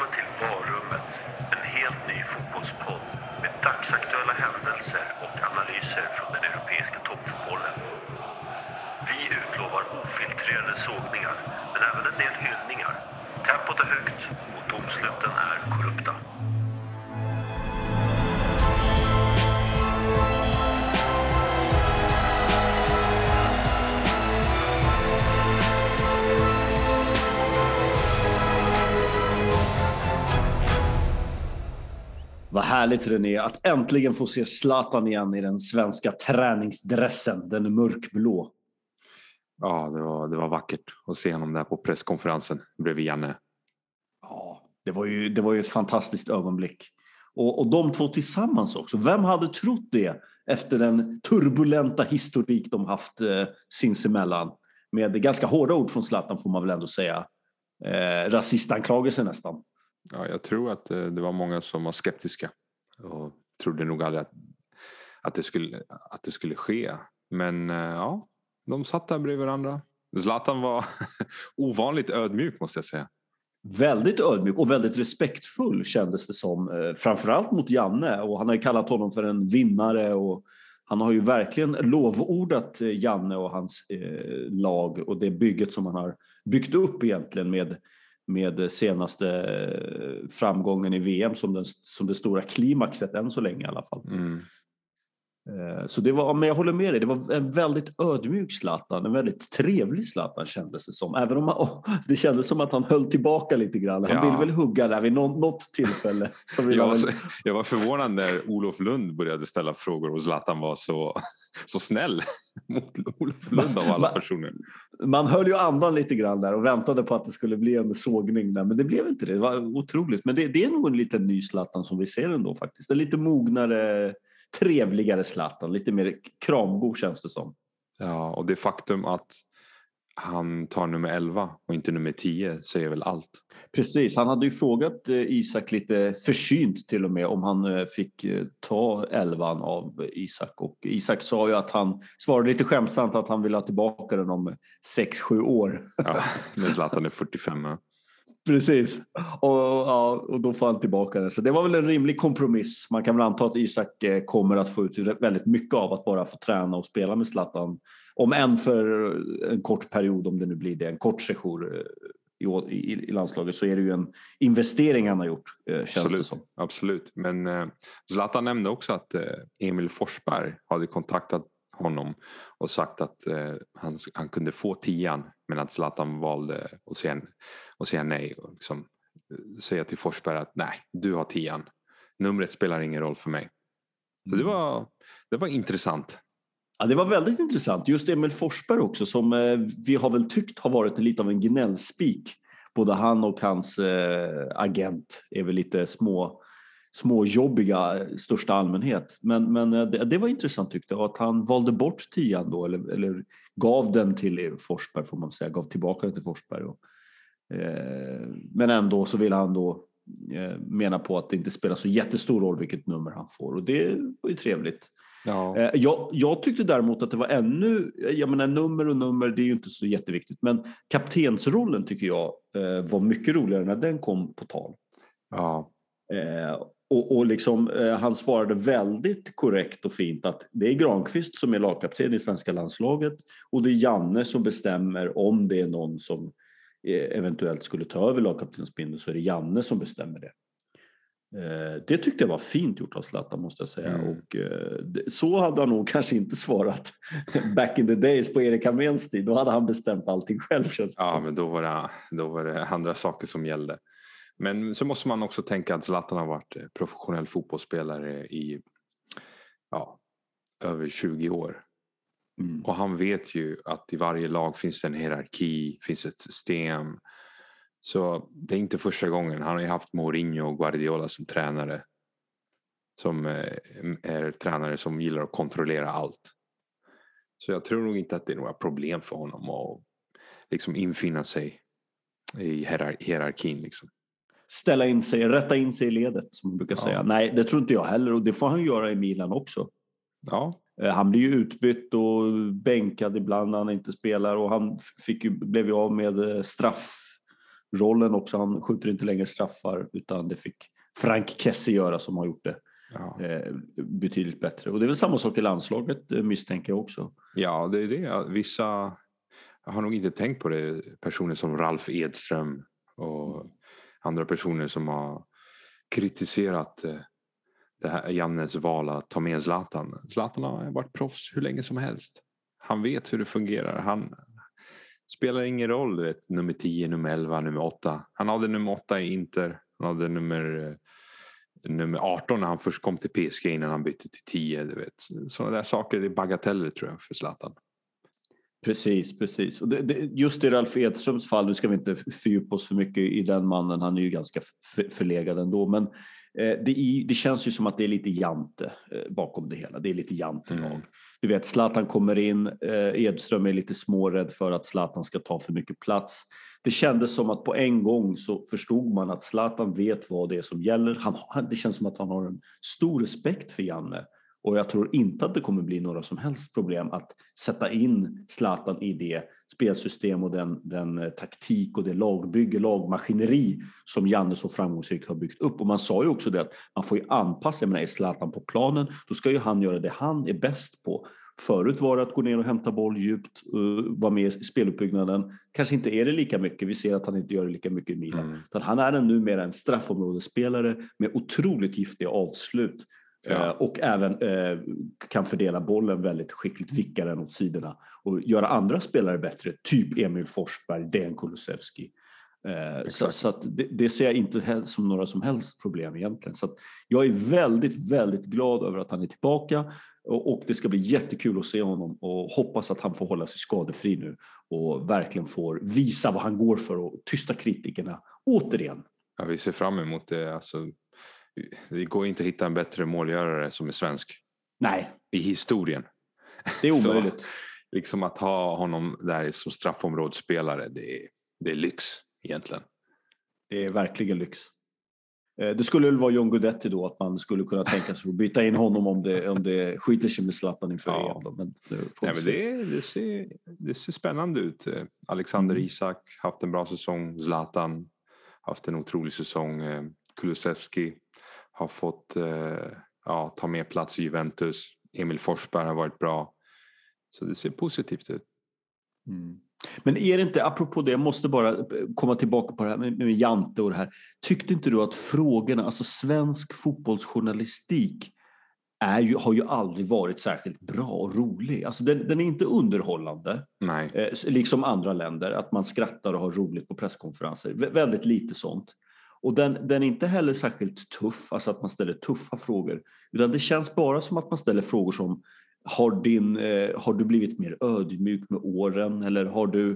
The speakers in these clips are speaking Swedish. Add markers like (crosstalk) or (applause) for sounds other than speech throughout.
Välkommen till Varummet, en helt ny fotbollspodd med dagsaktuella händelser och analyser från den europeiska toppfotbollen. Vi utlovar ofiltrerade sågningar, men även en del hyllningar. Tempot är högt och domsluten är korrupta. Vad härligt René att äntligen få se Zlatan igen i den svenska träningsdressen. Den mörkblå. Ja, det var, det var vackert att se honom där på presskonferensen bredvid Janne. Ja, det var ju, det var ju ett fantastiskt ögonblick. Och, och de två tillsammans också. Vem hade trott det efter den turbulenta historik de haft eh, sinsemellan? Med ganska hårda ord från Zlatan får man väl ändå säga. Eh, rasistanklagelser nästan. Ja, jag tror att eh, det var många som var skeptiska och trodde nog aldrig att, att, det, skulle, att det skulle ske. Men eh, ja, de satt där bredvid varandra. Zlatan var (laughs) ovanligt ödmjuk måste jag säga. Väldigt ödmjuk och väldigt respektfull kändes det som. Eh, framförallt mot Janne och han har ju kallat honom för en vinnare och han har ju verkligen lovordat Janne och hans eh, lag och det bygget som han har byggt upp egentligen med med senaste eh, framgången i VM som, den, som det stora klimaxet än så länge i alla fall. Mm. Eh, så det var, men jag håller med dig, det var en väldigt ödmjuk Zlatan, en väldigt trevlig Zlatan kändes det som. Även om man, oh, (laughs) det kändes som att han höll tillbaka lite grann. Han ja. ville väl hugga där vid något, något tillfälle. (laughs) Jag, var, väl... jag var förvånad när Olof Lund började ställa frågor och Zlatan var så, så snäll (laughs) mot Olof Lund av alla personer. Man höll ju andan lite grann där och väntade på att det skulle bli en sågning där, men det blev inte det. Det var otroligt. Men det, det är nog en liten ny Zlatan som vi ser ändå faktiskt. En lite mognare trevligare Zlatan, lite mer kramgod känns det som. Ja, och det faktum att han tar nummer 11 och inte nummer 10 säger väl allt. Precis, han hade ju frågat eh, Isak lite försynt till och med om han eh, fick eh, ta 11 av Isak och Isak sa ju att han svarade lite skämtsamt att han vill ha tillbaka den om 6-7 år. Ja, när Zlatan är 45. Ja. Precis, och, ja, och då får han tillbaka den. Så det var väl en rimlig kompromiss. Man kan väl anta att Isak eh, kommer att få ut väldigt mycket av att bara få träna och spela med Zlatan. Om än för en kort period, om det nu blir det, en kort sejour eh, i, i, i landslaget så är det ju en investering han har gjort, eh, absolut. Absolut, men Zlatan nämnde också att Emil Forsberg hade kontaktat honom och sagt att eh, han, han kunde få tian men att Zlatan valde att säga, att säga nej och liksom, eh, säga till Forsberg att nej, du har tian. Numret spelar ingen roll för mig. Så det, mm. var, det var intressant. Ja, det var väldigt intressant. Just Emil Forsberg också som eh, vi har väl tyckt har varit lite av en gnällspik. Både han och hans eh, agent är väl lite små småjobbiga i största allmänhet. Men, men det, det, var intressant tyckte jag att han valde bort tian då eller, eller gav den till Forsberg får man säga, gav tillbaka den till Forsberg. Och, men ändå så vill han då eh, mena på att det inte spelar så jättestor roll vilket nummer han får och det var ju trevligt. Ja. Eh, jag, jag, tyckte däremot att det var ännu, jag menar nummer och nummer det är ju inte så jätteviktigt men kaptensrollen tycker jag eh, var mycket roligare när den kom på tal. Ja. Eh, och, och liksom, eh, han svarade väldigt korrekt och fint att det är Granqvist som är lagkapten i svenska landslaget och det är Janne som bestämmer om det är någon som eh, eventuellt skulle ta över lagkaptensbindeln så är det Janne som bestämmer det. Eh, det tyckte jag var fint gjort av Zlatan måste jag säga. Mm. Och, eh, så hade han nog kanske inte svarat (laughs) back in the days på Erik Hamréns tid. Då hade han bestämt allting själv känns det Ja, men då var det, då var det andra saker som gällde. Men så måste man också tänka att Zlatan har varit eh, professionell fotbollsspelare i ja, över 20 år. Mm. Och han vet ju att i varje lag finns det en hierarki, finns ett system. Så det är inte första gången. Han har ju haft Mourinho och Guardiola som tränare. Som eh, är tränare som gillar att kontrollera allt. Så jag tror nog inte att det är några problem för honom att liksom infinna sig i hierarkin. Liksom ställa in sig, rätta in sig i ledet som man brukar ja. säga. Nej, det tror inte jag heller och det får han göra i Milan också. Ja. Eh, han blir ju utbytt och bänkad ibland när han inte spelar och han fick ju, blev ju av med eh, straff rollen också. Han skjuter inte längre straffar utan det fick Frank Kessie göra som har gjort det ja. eh, betydligt bättre. Och det är väl samma sak i landslaget misstänker jag också. Ja, det är det. Vissa har nog inte tänkt på det. Personer som Ralf Edström och andra personer som har kritiserat det här Jannes val att ta med Zlatan. Zlatan har varit proffs hur länge som helst. Han vet hur det fungerar. Han spelar ingen roll, du vet, nummer 10, nummer 11, nummer 8. Han hade nummer 8 i Inter. Han hade nummer, eh, nummer 18 när han först kom till PSG innan han bytte till 10. Du vet. Sådana där saker, det är bagateller tror jag för Zlatan. Precis, precis. Och det, det, just i Ralf Edströms fall, nu ska vi inte fördjupa oss för mycket i den mannen, han är ju ganska förlegad ändå, men eh, det, det, känns ju som att det är lite jante eh, bakom det hela. Det är lite jantelag. Mm. Du vet, Zlatan kommer in, eh, Edström är lite smårädd för att Zlatan ska ta för mycket plats. Det kändes som att på en gång så förstod man att Zlatan vet vad det är som gäller. Han, det känns som att han har en stor respekt för Janne och jag tror inte att det kommer bli några som helst problem att sätta in Zlatan i det spelsystem och den, den eh, taktik och det lagbygge, lagmaskineri som Janne så framgångsrikt har byggt upp. Och man sa ju också det att man får ju anpassa, jag menar är Zlatan på planen, då ska ju han göra det han är bäst på. Förut var det att gå ner och hämta boll djupt, uh, vara med i speluppbyggnaden. Kanske inte är det lika mycket, vi ser att han inte gör det lika mycket i Milan. Mm. han är en numera en straffområdesspelare med otroligt giftiga avslut Ja. Eh, och även eh, kan fördela bollen väldigt skickligt, vicka den åt sidorna och göra andra spelare bättre, typ Emil Forsberg, Dejan Kulusevski. Eh, så, så det, det, ser jag inte som några som helst problem egentligen. Så jag är väldigt, väldigt glad över att han är tillbaka och, och, det ska bli jättekul att se honom och hoppas att han får hålla sig skadefri nu och verkligen får visa vad han går för och tysta kritikerna återigen. Ja, vi ser fram emot det. Alltså, det går inte att hitta en bättre målgörare som är svensk. Nej. I historien. Det är (laughs) omöjligt. Så, liksom att ha honom där som straffområdesspelare, det är, det är lyx egentligen. Det är verkligen lyx. Eh, det skulle väl vara John Guidetti då, att man skulle kunna tänka sig att byta in honom om det, om det skiter sig med Zlatan inför ja. EM. Men, det, Nej, men det, det, ser, det ser spännande ut. Eh, Alexander mm. Isak, haft en bra säsong. Zlatan, haft en otrolig säsong. Eh, Kulusevski, har fått eh, ja, ta mer plats i Juventus. Emil Forsberg har varit bra. Så det ser positivt ut. Mm. Men är det inte, apropå det, jag måste bara komma tillbaka på det här med, med Jante och det här. Tyckte inte du att frågorna, alltså svensk fotbollsjournalistik är ju, har ju aldrig varit särskilt bra och rolig. Alltså den, den är inte underhållande. Eh, liksom andra länder, att man skrattar och har roligt på presskonferenser. V väldigt lite sånt. Och den, den är inte heller särskilt tuff, alltså att man ställer tuffa frågor. Utan det känns bara som att man ställer frågor som har, din, eh, har du blivit mer ödmjuk med åren? Eller har du,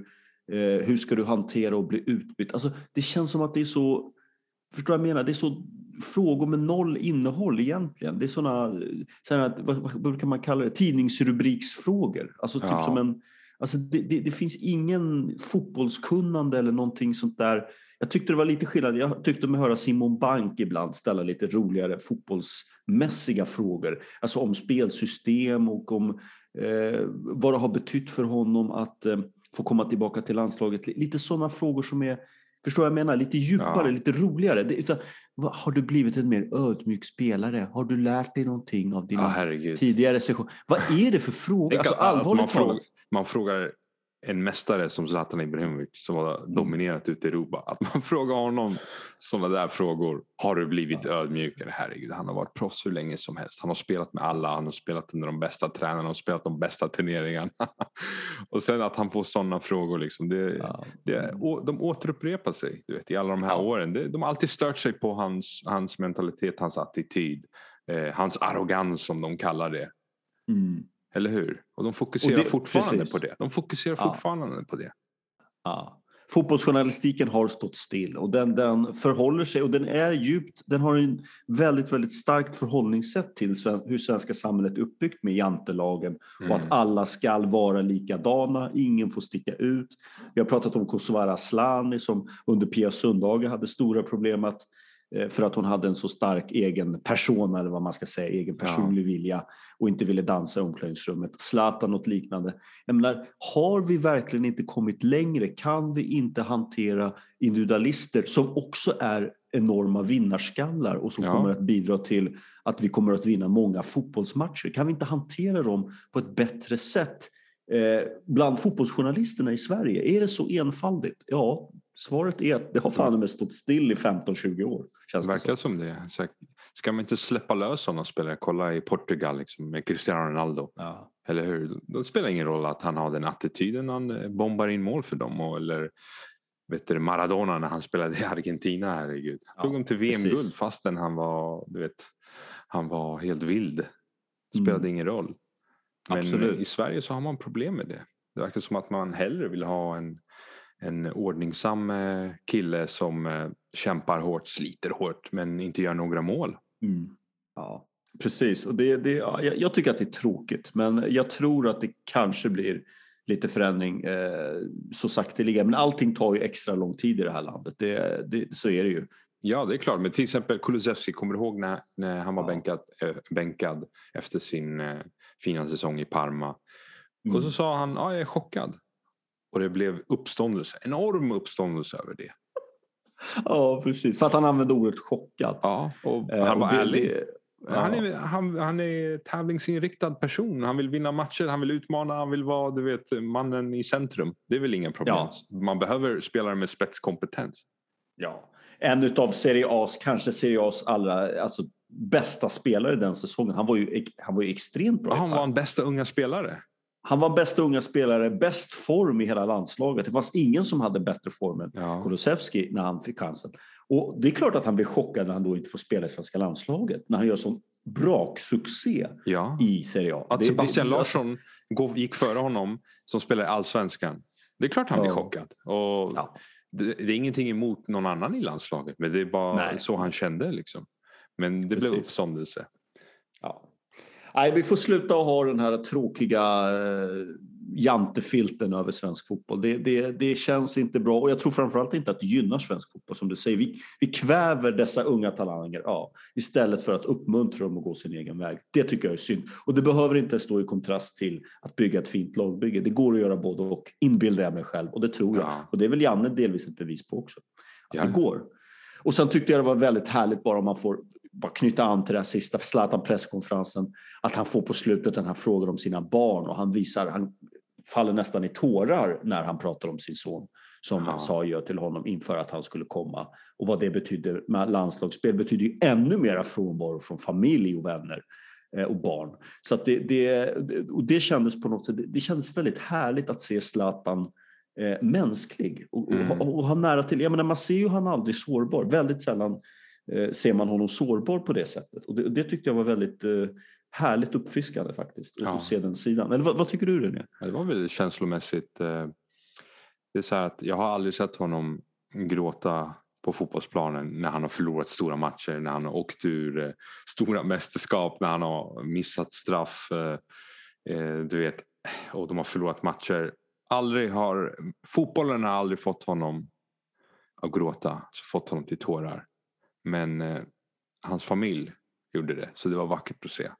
eh, hur ska du hantera och bli utbytt? Alltså, det känns som att det är så, förstår du vad jag menar? Det är så frågor med noll innehåll egentligen. Det är sådana, sådana vad, vad brukar man kalla det, tidningsrubriksfrågor. Alltså typ ja. som en, alltså det, det, det finns ingen fotbollskunnande eller någonting sånt där jag tyckte det var lite skillnad. Jag tyckte mig höra Simon Bank ibland ställa lite roligare fotbollsmässiga frågor. Alltså om spelsystem och om eh, vad det har betytt för honom att eh, få komma tillbaka till landslaget. Lite sådana frågor som är, förstår vad jag menar, lite djupare, ja. lite roligare. Det, utan, har du blivit en mer ödmjuk spelare? Har du lärt dig någonting av dina ja, tidigare sessioner? Vad är det för frågor? Alltså, allvarligt man, frågar, man frågar en mästare som Zlatan Ibrahimovic som har mm. dominerat ute i Europa. Att man (laughs) frågar honom sådana där frågor. Har du blivit ödmjukare? Herregud, han har varit proffs hur länge som helst. Han har spelat med alla, han har spelat under de bästa tränarna, han har spelat de bästa turneringarna. (laughs) och sen att han får sådana frågor. Liksom, det, ja. det, de återupprepar sig du vet, i alla de här ja. åren. De har alltid stört sig på hans, hans mentalitet, hans attityd. Eh, hans arrogans som de kallar det. Mm. Eller hur? Och de fokuserar och det, fortfarande precis. på det. De fokuserar ja. fortfarande på det. Ja. Fotbollsjournalistiken har stått still och den, den förhåller sig och den är djupt, den har en väldigt, väldigt starkt förhållningssätt till hur svenska samhället är uppbyggt med jantelagen mm. och att mm. alla ska vara likadana, ingen får sticka ut. Vi har pratat om Kosovare Asllani som under Pia Sundhage hade stora problem att för att hon hade en så stark egen person eller vad man ska säga, egen personlig ja. vilja och inte ville dansa i omklädningsrummet. Zlatan något liknande. Jag menar, har vi verkligen inte kommit längre? Kan vi inte hantera individualister som också är enorma vinnarskallar och som ja. kommer att bidra till att vi kommer att vinna många fotbollsmatcher? Kan vi inte hantera dem på ett bättre sätt? Eh, bland fotbollsjournalisterna i Sverige, är det så enfaldigt? Ja, svaret är att det har fan med stått still i 15-20 år. Känns det verkar det som det. Ska man inte släppa lös sådana spelare? Kolla i Portugal liksom, med Cristiano Ronaldo. Ja. Eller hur? Det spelar ingen roll att han har den attityden. Han eh, bombar in mål för dem. Och, eller vet du, Maradona när han spelade i Argentina. Herregud. Han tog dem till VM-guld fastän han var, du vet, han var helt vild. Det spelade mm. ingen roll. Men Absolut. i Sverige så har man problem med det. Det verkar som att man hellre vill ha en, en ordningsam eh, kille som eh, kämpar hårt, sliter hårt men inte gör några mål. Mm. Ja, precis. Och det, det, ja, jag tycker att det är tråkigt men jag tror att det kanske blir lite förändring eh, så sakteliga. Men allting tar ju extra lång tid i det här landet. Det, det, så är det ju. Ja, det är klart. Men till exempel Kulusevski, kommer du ihåg när, när han var ja. bänkad, äh, bänkad efter sin äh, fina säsong i Parma? Mm. Och så sa han, ja, jag är chockad. Och det blev uppståndelse, enorm uppståndelse över det. Ja, precis. För att han använde ordet chockad. Ja, och eh, han var det, ärlig. Det, ja. han, är, han, han är tävlingsinriktad person. Han vill vinna matcher, han vill utmana, han vill vara du vet, mannen i centrum. Det är väl ingen problem. Ja. Man behöver spelare med spetskompetens. Ja, en utav Serie A's, kanske Serie A's allra alltså, bästa spelare den säsongen. Han var ju, han var ju extremt bra. han var en bästa unga spelare. Han var bästa unga spelare, bäst form i hela landslaget. Det fanns ingen som hade bättre form än ja. Kulusevski när han fick chansen. Och det är klart att han blir chockad när han då inte får spela i svenska landslaget. När han gör sån braksuccé ja. i Serie A. Att det, Sebastian det, Larsson gick före honom som spelar i allsvenskan. Det är klart han blir chockad. Och ja det, det, är ingenting emot någon annan i landslaget men det är bara Nej. så han kände. Liksom. Men det Precis. blev uppståndelse. Ja. Nej, vi får sluta ha den här tråkiga eh, jantefilten över svensk fotboll. Det, det, det känns inte bra och jag tror framförallt inte att det gynnar svensk fotboll som du säger. Vi, vi kväver dessa unga talanger ja, istället för att uppmuntra dem att gå sin egen väg. Det tycker jag är synd och det behöver inte stå i kontrast till att bygga ett fint lagbygge. Det går att göra både och, inbillar jag mig själv och det tror jag. Ja. Och det är väl Janne delvis ett bevis på också. Att ja. det går. Och sen tyckte jag det var väldigt härligt bara om man får bara knyta an till här sista Zlatan presskonferensen, att han får på slutet den här frågan om sina barn och han visar, han faller nästan i tårar när han pratar om sin son som ja. sa till honom inför att han skulle komma. Och vad det betyder med landslagsspel betyder ju ännu mera frånvaro från familj och vänner eh, och barn. Så det, det, och det kändes på något sätt, det kändes väldigt härligt att se Zlatan eh, mänsklig och, mm. och, och, ha nära till. Jag menar, man ser ju han aldrig sårbar. Väldigt sällan ser man honom sårbar på det sättet. Och det, det tyckte jag var väldigt eh, härligt uppfriskande faktiskt ja. att se den sidan. Eller vad, vad tycker du René? Ja, det var väl känslomässigt. Eh, det är så att jag har aldrig sett honom gråta på fotbollsplanen när han har förlorat stora matcher, när han har åkt ur eh, stora mästerskap, när han har missat straff. Eh, du vet, och de har förlorat matcher. Aldrig har, fotbollen har aldrig fått honom att gråta, fått honom till tårar. Men eh, hans familj gjorde det, så det var vackert att se.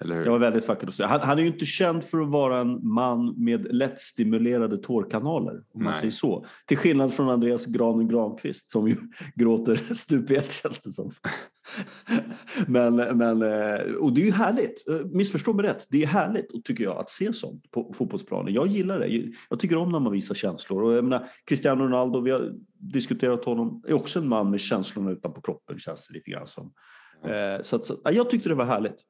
Det var väldigt vackert att se. Han, han, är ju inte känd för att vara en man med lättstimulerade tårkanaler. Om man säger så. Till skillnad från Andreas Granen Granqvist som ju (laughs) gråter stup i ett känns det som. (laughs) men, men, eh, och det är ju härligt. Eh, missförstå mig rätt. Det är härligt tycker jag att se sånt på fotbollsplanen. Jag gillar det. Jag tycker om när man visar känslor. Och jag menar, Cristiano Ronaldo, vi har diskuterat honom, är också en man med känslorna utanpå kroppen känns det lite grann som. Mm. Så, att, så jag tyckte det var härligt.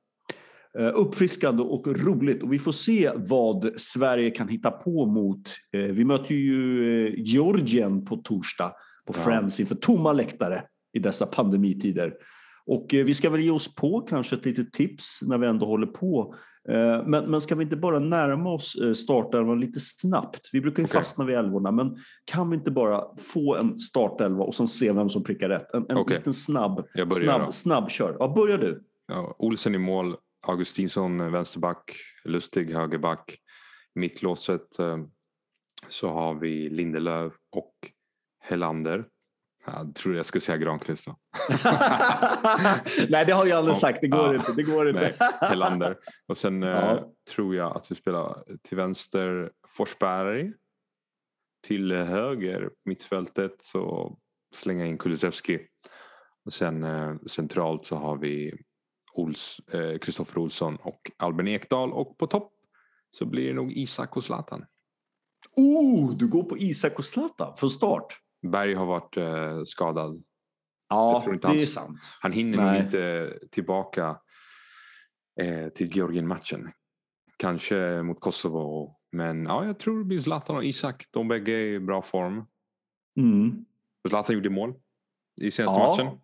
Eh, uppfriskande och roligt och vi får se vad Sverige kan hitta på mot. Eh, vi möter ju eh, Georgien på torsdag på. Friends inför tomma läktare i dessa pandemitider. Och vi ska väl ge oss på kanske ett litet tips när vi ändå håller på. Men, men ska vi inte bara närma oss startelvan lite snabbt? Vi brukar ju okay. fastna vid älvorna, men kan vi inte bara få en startelva och sen se vem som prickar rätt? En, en okay. liten snabb, snabb, snabb kör. Ja, börja du. Ja, Olsen i mål, Augustinsson vänsterback, Lustig högerback. Mittlåset eh, så har vi Lindelöf och Helander. Jag tror jag skulle säga Granqvist då. (laughs) Nej, det har jag aldrig sagt. Det går Ja. inte. Det går inte. Nej, Helander. Och sen eh, Ja. tror jag att vi spelar till vänster Forsberg. Till höger mittfältet så slänga in Kulusevski. Och sen eh, centralt så har vi Ols, eh, Kristoffer Olsson och Albin Ekdal. Och på topp så blir det nog Isak och Zlatan. Oh, du går på Isak och Zlatan från start. Berg har varit eh, skadad. Ja, det han- är sant. Han hinner Nej. nog inte tillbaka eh, till Georgien-matchen. Kanske mot Kosovo. Men ja, jag tror det blir Zlatan och Isak. De bägge är i bra form. Mm. Zlatan gjorde mål i senaste Ja. matchen.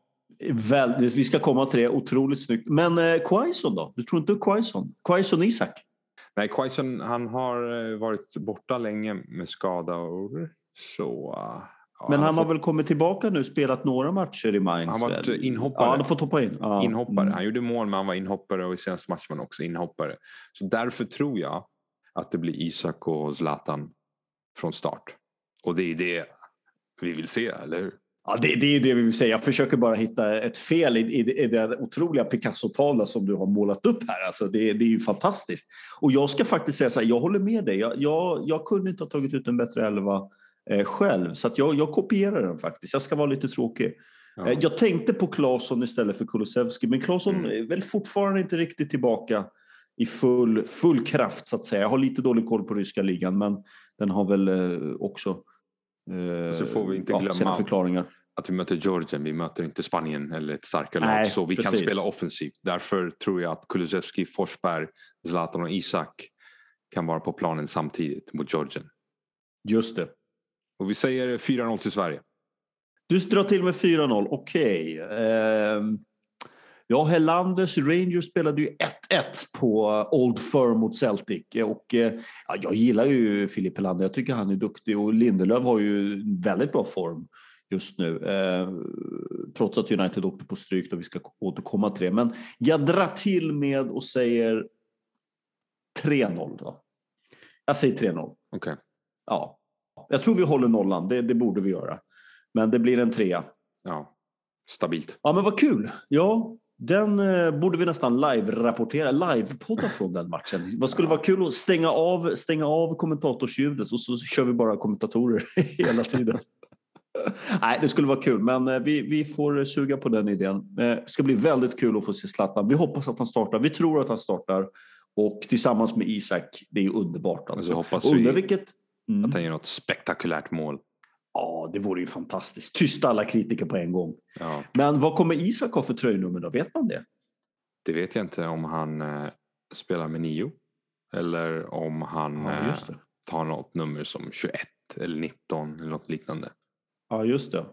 Väl, vi ska komma till det. Otroligt snyggt. Men eh, Quaison då? Du tror inte Quaison? Quaison Isak? Nej, Quaison han har eh, varit borta länge med skador. Så, ja, Men han har fått väl kommit tillbaka nu, spelat några matcher i Mainz? Han har varit inhoppare. Ja, han har fått hoppa in. Ja. inhoppare. Mm. Han gjorde mål men han var inhoppare och i senaste matchen var han också inhoppare. Så därför tror jag att det blir Isak och Zlatan från start. Och det är det vi vill se, eller hur? Ja, det, det är det vi vill säga. Jag försöker bara hitta ett fel i, i, i den otroliga Picasso-tavla som du har målat upp här. Alltså det, det är ju fantastiskt. Och jag ska faktiskt säga så här, jag håller med dig. Jag, jag, jag kunde inte ha tagit ut en bättre elva eh, själv, så jag, jag kopierar den faktiskt. Jag ska vara lite tråkig. Ja. Eh, Jag tänkte på Claesson istället för Kulusevski, men Claesson Mm. är väl fortfarande inte riktigt tillbaka i full, full kraft så att säga. Jag har lite dålig koll på ryska ligan, men den har väl eh, också eh, så får vi inte ja, glömma- sina förklaringar. Att vi möter Georgien, vi möter inte Spanien eller ett starkare lag. Så vi kan precis. spela offensivt. Därför tror jag att Kulusevski, Forsberg, Zlatan och Isak kan vara på planen samtidigt mot Georgien. Just det. Och vi säger 4-0 till Sverige. Du drar till med 4-0, okej. Ehm, ja, Hellanders Rangers spelade ju 1-1 på Old Firm mot Celtic. Och, eh, ja, jag gillar ju Filip Helander, jag tycker han är duktig och Lindelöf har ju väldigt bra form just nu. Eh, trots att United åkte på stryk, då vi ska återkomma till det. Men jag drar till med och säger 3-0 då. Jag säger 3-0. Okej. Ja, jag tror vi håller nollan. Det, det borde vi göra. Men det blir en trea. Ja, stabilt. Ja, men vad kul. Ja, den eh, borde vi nästan live-rapportera, live-podda från den matchen. Vad skulle Ja. vara kul att stänga av, stänga av kommentatorsljudet och så kör vi bara kommentatorer (laughs) hela tiden. (laughs) Nej, det skulle vara kul, men eh, vi, vi får suga på den idén. Eh, Det ska bli väldigt kul att få se Zlatan. Vi hoppas att han startar. Vi tror att han startar. Och tillsammans med Isak, det är underbart. Och så Alltså. hoppas Undrar vi vilket... Mm. att han gör något spektakulärt mål. Ja, det vore ju fantastiskt. Tysta alla kritiker på en gång. Ja, Men vad kommer Isak ha för tröjnummer då? Vet man det? det vet jag inte om han eh, spelar med nio. Eller om han Ja, eh, tar något nummer som 21 eller 19 eller något liknande. Ja, just det.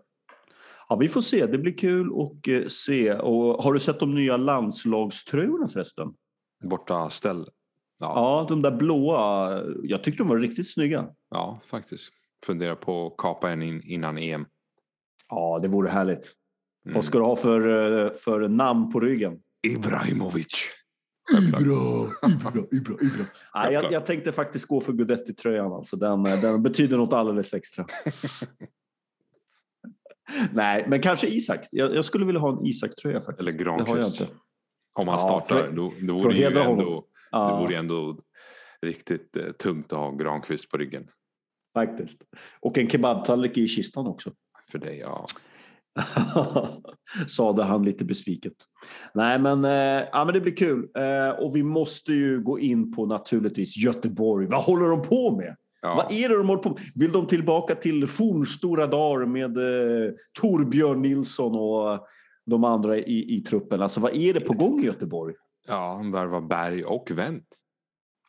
Ja, vi får se. Det blir kul att eh, se. Och har du sett de nya landslagströjorna förresten? Borta ställ. Ja, Ja, de där blåa. Jag tyckte de var riktigt snygga. ja, faktiskt. Funderar på att kapa en in, innan EM. Ja, det vore härligt. Mm. Vad ska du ha för, eh, för namn på ryggen? Ibrahimovic. Ibra, Ibra, Ibra, Ibra. Nej, jag, jag tänkte faktiskt gå för Guidetti-tröjan. Alltså. Den, eh, den betyder något alldeles extra. (laughs) (laughs) Nej, men kanske Isak. Jag, jag skulle vilja ha en Isak-tröja faktiskt. Eller Det Granqvist. Om han Ja, startar. för- då, vore det ändå, det Ja, vore ju ändå riktigt eh, tungt att ha Granqvist på ryggen. faktiskt. Och en kebabtallrik i kistan också. För dig, ja. (laughs) Sade han lite besviket. Nej, men, eh, ja, men det blir kul. Eh, och vi måste ju gå in på naturligtvis Göteborg. Vad håller de på med? Ja. Vad är det de håller på med? Vill de tillbaka till fornstora dagar med eh, Torbjörn Nilsson och de andra i, i truppen? Alltså vad är det på gång i Göteborg? Ja, han värvar Berg och Wendt.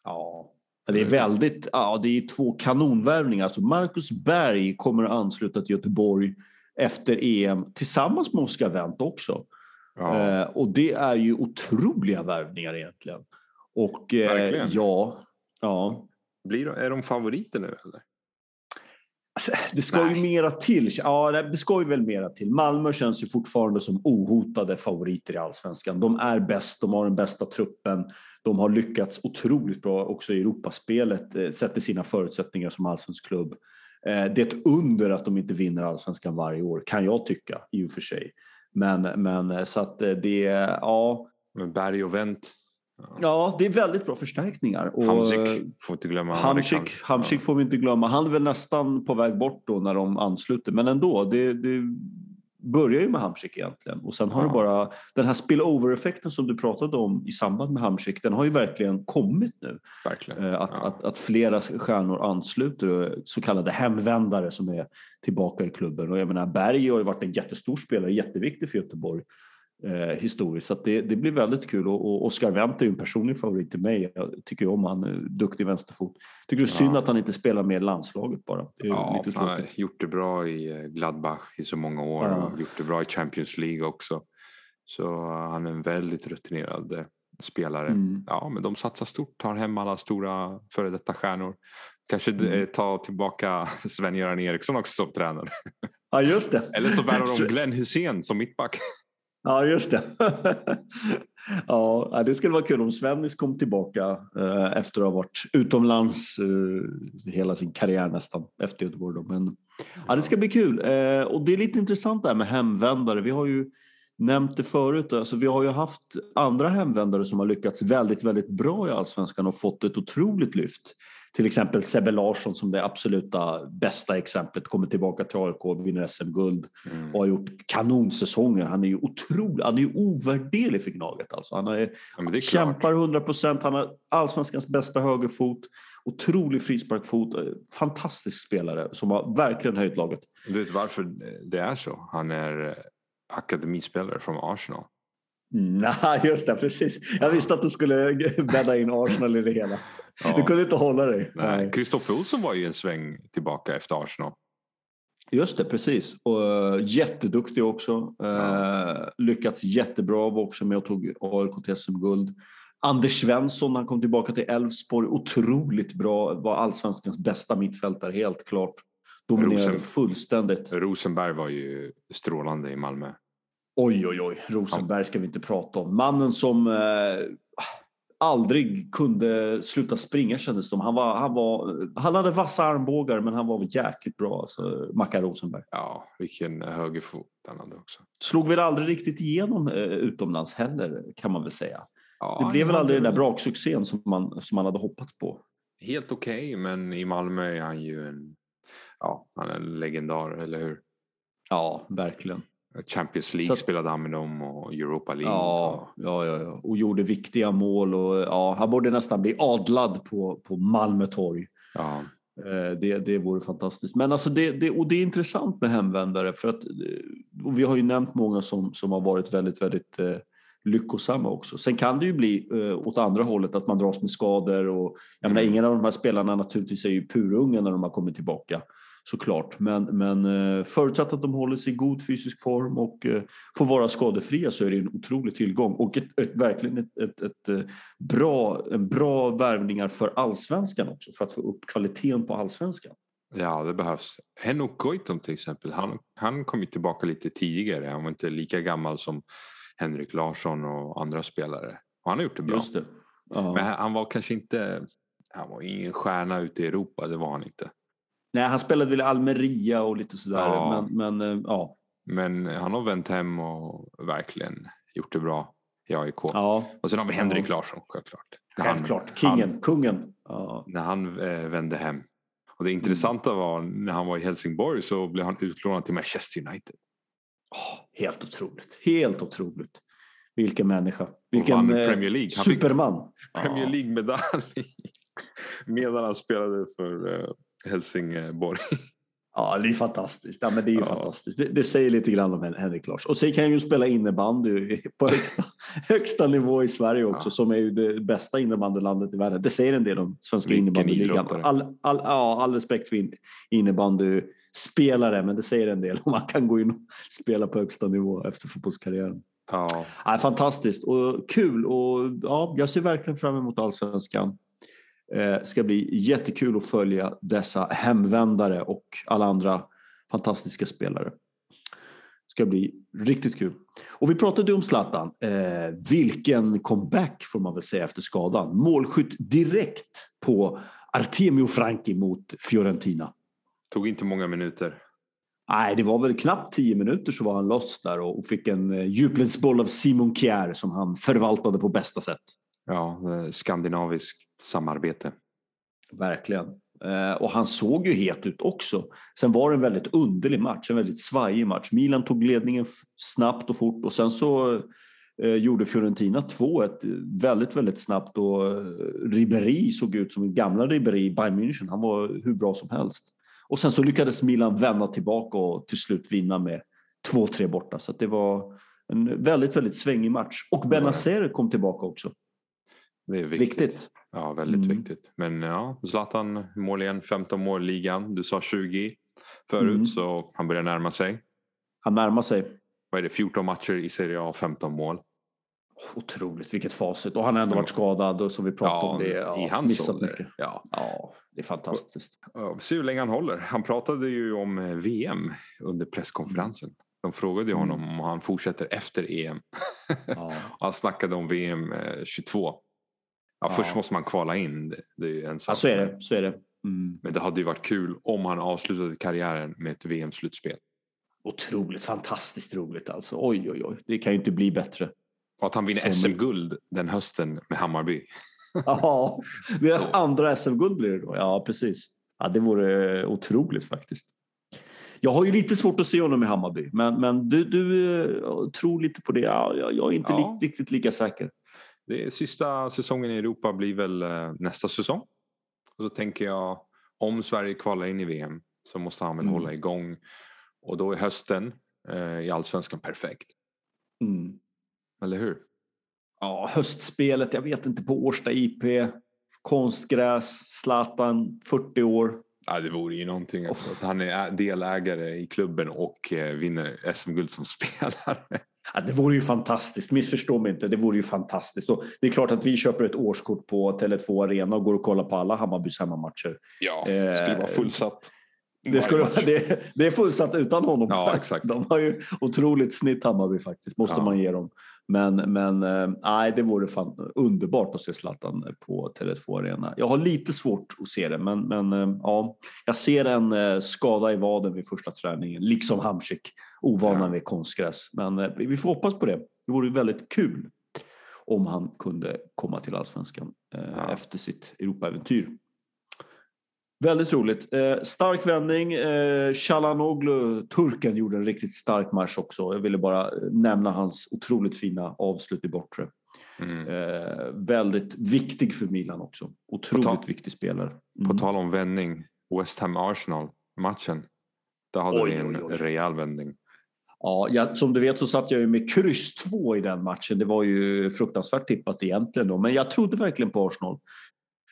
Ja, det är väldigt, ja det är två kanonvärvningar. Alltså Marcus Berg kommer att ansluta till Göteborg efter EM tillsammans med Oscar Wendt också. Ja, Eh, och det är ju otroliga värvningar egentligen. Och eh, ja, ja. Blir de, är de favoriter nu eller? Alltså, det ska Nej. ju mera till. Ja, det ska ju väl mera till. Malmö känns ju fortfarande som ohotade favoriter i allsvenskan. De är bäst, de har den bästa truppen. De har lyckats otroligt bra också i Europaspelet, eh, sett till sina förutsättningar som allsvensk klubb. Eh, det är ett under att de inte vinner allsvenskan varje år, kan jag tycka i och för sig. Men, men eh, så att det, ja. Men Berg och Wendt. Ja. det är väldigt bra förstärkningar. Och Hamsik får inte glömma. Hamsik, Hamsik får vi inte glömma. Han är väl nästan på väg bort då när de ansluter. Men ändå, det, det börjar ju med Hamsik egentligen och sen har ja. det bara den här spillover-effekten som du pratade om i samband med Hamsik, den har ju verkligen kommit nu. Verkligen. Eh, att, ja. att, att, flera stjärnor ansluter, så kallade hemvändare som är tillbaka i klubben. Och jag menar, Berg har ju varit en jättestor spelare, jätteviktig för Göteborg eh, historiskt. Så det, det, blir väldigt kul och, och Oscar Wendt är ju en personlig favorit till mig. Jag tycker om han, duktig vänsterfot. Tycker det är synd att han inte spelar med landslaget bara. Det är ja, lite han har gjort det bra i eh, Gladbach i så många år ja. och gjort det bra i Champions League också. Så uh, han är en väldigt rutinerad spelare. Mm. Ja, men de satsar stort, tar hem alla stora före detta stjärnor. Kanske mm. ta tillbaka (laughs) Sven-Göran Eriksson också som tränare. Ja, just det. Eller så värvar de Glenn Hussein som mittback. Ja, just det. (laughs) ja, det skulle vara kul om Svennis kom tillbaka eh, efter att ha varit utomlands eh, hela sin karriär nästan efter Göteborg. Då. Men ja, det ska bli kul. Eh, och det är lite intressant det här med hemvändare. Vi har ju nämnt det förut. Alltså, vi har ju haft andra hemvändare som har lyckats väldigt, väldigt bra i allsvenskan och fått ett otroligt lyft. Till exempel Sebbe Larsson som det absoluta bästa exemplet kommer tillbaka till AIK, vinner SM-guld mm. och har gjort kanonsäsonger. Han är ju otrolig, han är ju ovärderlig för Gnaget alltså. Han är, ja, kämpar 100 procent, han har allsvenskans bästa högerfot, otrolig frisparkfot, eh, fantastisk spelare som har verkligen höjt laget. Du vet varför det är så? Han är akademispelare från Arsenal. (laughs) Nej, just det, precis. Jag visste att du skulle bädda in Arsenal i det hela. Ja. Du kunde inte hålla dig. Kristoffer Olsson var ju en sväng tillbaka efter Arsenal. Just det, precis. Och, uh, jätteduktig också. Ja. Uh, lyckats jättebra, också med och tog AIK till SM-guld. Anders Svensson, han kom tillbaka till Elfsborg, otroligt bra. Var allsvenskans bästa mittfältare, helt klart. Dominerade Rosen... fullständigt. Rosenberg var ju strålande i Malmö. Oj, oj, oj. Rosenberg ska vi inte prata om. Mannen som eh, aldrig kunde sluta springa kändes det som. Han, var, han, var, han hade vassa armbågar men han var jäkligt bra, alltså, Mackan Rosenberg. Ja, vilken högerfot han hade också. Slog väl aldrig riktigt igenom eh, utomlands heller kan man väl säga. Ja, det blev väl aldrig den där braksuccén som man, som man hade hoppats på. Helt okej, okay, men i Malmö är han ju en, ja, han är en legendar, eller hur? Ja, verkligen. Champions League att, spelade han med dem och Europa League. Ja, ja, ja, ja, och gjorde viktiga mål och ja, han borde nästan bli adlad på, på Malmö torg. Ja. Eh, det, det vore fantastiskt. Men alltså det, det, och det är intressant med hemvändare för att och vi har ju nämnt många som, som har varit väldigt, väldigt eh, lyckosamma också. Sen kan det ju bli eh, åt andra hållet att man dras med skador och jag mm. menar, ingen av de här spelarna naturligtvis är ju purunga när de har kommit tillbaka såklart. Men, men eh, förutsatt att de håller sig i god fysisk form och eh, får vara skadefria så är det en otrolig tillgång och ett, ett verkligen ett, ett, ett, eh, bra, en bra värvningar för allsvenskan också för att få upp kvaliteten på allsvenskan. Ja, det behövs. Henok Goitom till exempel, han, han kom ju tillbaka lite tidigare. Han var inte lika gammal som Henrik Larsson och andra spelare. Och han har gjort det bra. Just det. Ja. Men han var kanske inte, han var ingen stjärna ute i Europa, det var han inte. Nej, han spelade väl Almeria och lite sådär. Ja. Men, men, eh, ja. men han har vänt hem och verkligen gjort det bra i AIK. Ja. Och sen har vi Henrik Larsson självklart. Självklart, kingen, han, kungen. Ja. När han eh, vände hem. Och det intressanta mm. var när han var i Helsingborg så blev han utlånad till Manchester United. Oh, helt otroligt, helt otroligt. Vilken människa. Vilken eh, Premier League. superman. Premier League-medalj (laughs) medan han spelade för Helsingborg. Ja, det är fantastiskt. Ja, men det är ja. fantastiskt. Det, det, säger lite grann om Henrik Lars. Och sen kan han ju spela innebandy på högsta, (laughs) högsta nivå i Sverige också, ja. som är ju det bästa innebandylandet i världen. Det säger en del om svenska innebandyligan. All, all, ja, all respekt för innebandyspelare, men det säger en del om man kan gå in och spela på högsta nivå efter fotbollskarriären. Ja. Ja, fantastiskt och kul och ja, jag ser verkligen fram emot allsvenskan. Eh, ska bli jättekul att följa dessa hemvändare och alla andra fantastiska spelare. Ska bli riktigt kul. Och vi pratade om Zlatan. Eh, vilken comeback får man väl säga efter skadan. Målskytt direkt på Artemio Franki mot Fiorentina. Tog inte många minuter. Nej, det var väl knappt tio minuter så var han loss där och fick en eh, djupledsboll av Simon Kjær som han förvaltade på bästa sätt. Ja, eh, skandinaviskt samarbete. Verkligen. Eh, och han såg ju het ut också. Sen var det en väldigt underlig match, en väldigt svajig match. Milan tog ledningen snabbt och fort och sen så eh, gjorde Fiorentina 2-1 väldigt, väldigt snabbt och Ribéry såg ut som gamla Ribéry i Bayern München. Han var hur bra som helst. Och sen så lyckades Milan vända tillbaka och till slut vinna med 2-3 borta. Så det var en väldigt, väldigt svängig match. Och Benazer kom tillbaka också. Det är viktigt. viktigt. Ja, väldigt mm. viktigt. Men ja, Zlatan mål igen, 15 mål i ligan. Du sa 20 förut, mm. så han börjar närma sig. Han närmar sig. Vad är det, 14 matcher i Serie A, 15 mål. Otroligt, vilket facit. Och han har ändå varit skadad och som vi pratade ja, om det. Ja, I hans ålder. Ja. ja, det är fantastiskt. Vi ser hur länge han håller. Han pratade ju om eh, VM under presskonferensen. De frågade mm. honom om han fortsätter efter EM. Ja. (laughs) han snackade om VM 22. Ja, först måste man kvala in. Det, är en sak. Ja, så är det. Så är det. Mm. Men det hade ju varit kul om han avslutade karriären med ett VM-slutspel. Otroligt, fantastiskt roligt alltså. Oj, oj, oj. Det kan ju inte bli bättre. Och att han vinner SM-guld den hösten med Hammarby. ja, (laughs) deras andra SM-guld blir det då. Ja, precis. Ja, det vore otroligt faktiskt. Jag har ju lite svårt att se honom i Hammarby, men, men du, du eh, tror lite på det. Ja, jag är inte ja. li, riktigt lika säker. Det sista säsongen i Europa blir väl eh, nästa säsong. Och så tänker jag, om Sverige kvalar in i VM så måste han väl mm. hålla igång. Och då är hösten eh, i allsvenskan perfekt. Mm. Eller hur? Ja, höstspelet, jag vet inte, på Årsta IP, konstgräs, Zlatan, 40 år. Ja, det vore ju någonting. Alltså, att han är delägare i klubben och eh, vinner SM-guld som (laughs) spelare. Ja, det vore ju fantastiskt, missförstå mig inte. Det vore ju fantastiskt. Och det är klart att vi köper ett årskort på Tele2 Arena och går och kollar på alla Hammarbys hemmamatcher. Ja, det skulle vara fullsatt. Det, skulle, (laughs) det, det är fullsatt utan honom. Ja, exakt. De har ju otroligt snitt Hammarby faktiskt, måste ja. man ge dem. Men, men eh, nej, det vore fan underbart att se Zlatan på Tele2 Arena. Jag har lite svårt att se det, men, men eh, ja, jag ser en eh, skada i vaden vid första träningen, liksom Hamsik, ovana ja. med konstgräs. Men vi får hoppas på det. Det vore väldigt kul om han kunde komma till allsvenskan ja. efter sitt Europaäventyr. Väldigt roligt. Eh, stark vändning. Eh, Chalanoglu, turken, gjorde en riktigt stark match också. Jag ville bara nämna hans otroligt fina avslut i bortre. Mm. Eh, väldigt viktig för Milan också. Otroligt viktig spelare. Mm. På tal om vändning, West Ham Arsenal matchen. Där hade oj, vi en oj, oj. rejäl vändning. Ja, jag, som du vet så satt jag ju med kryss 2 i den matchen. Det var ju fruktansvärt tippat egentligen då, men jag trodde verkligen på Arsenal.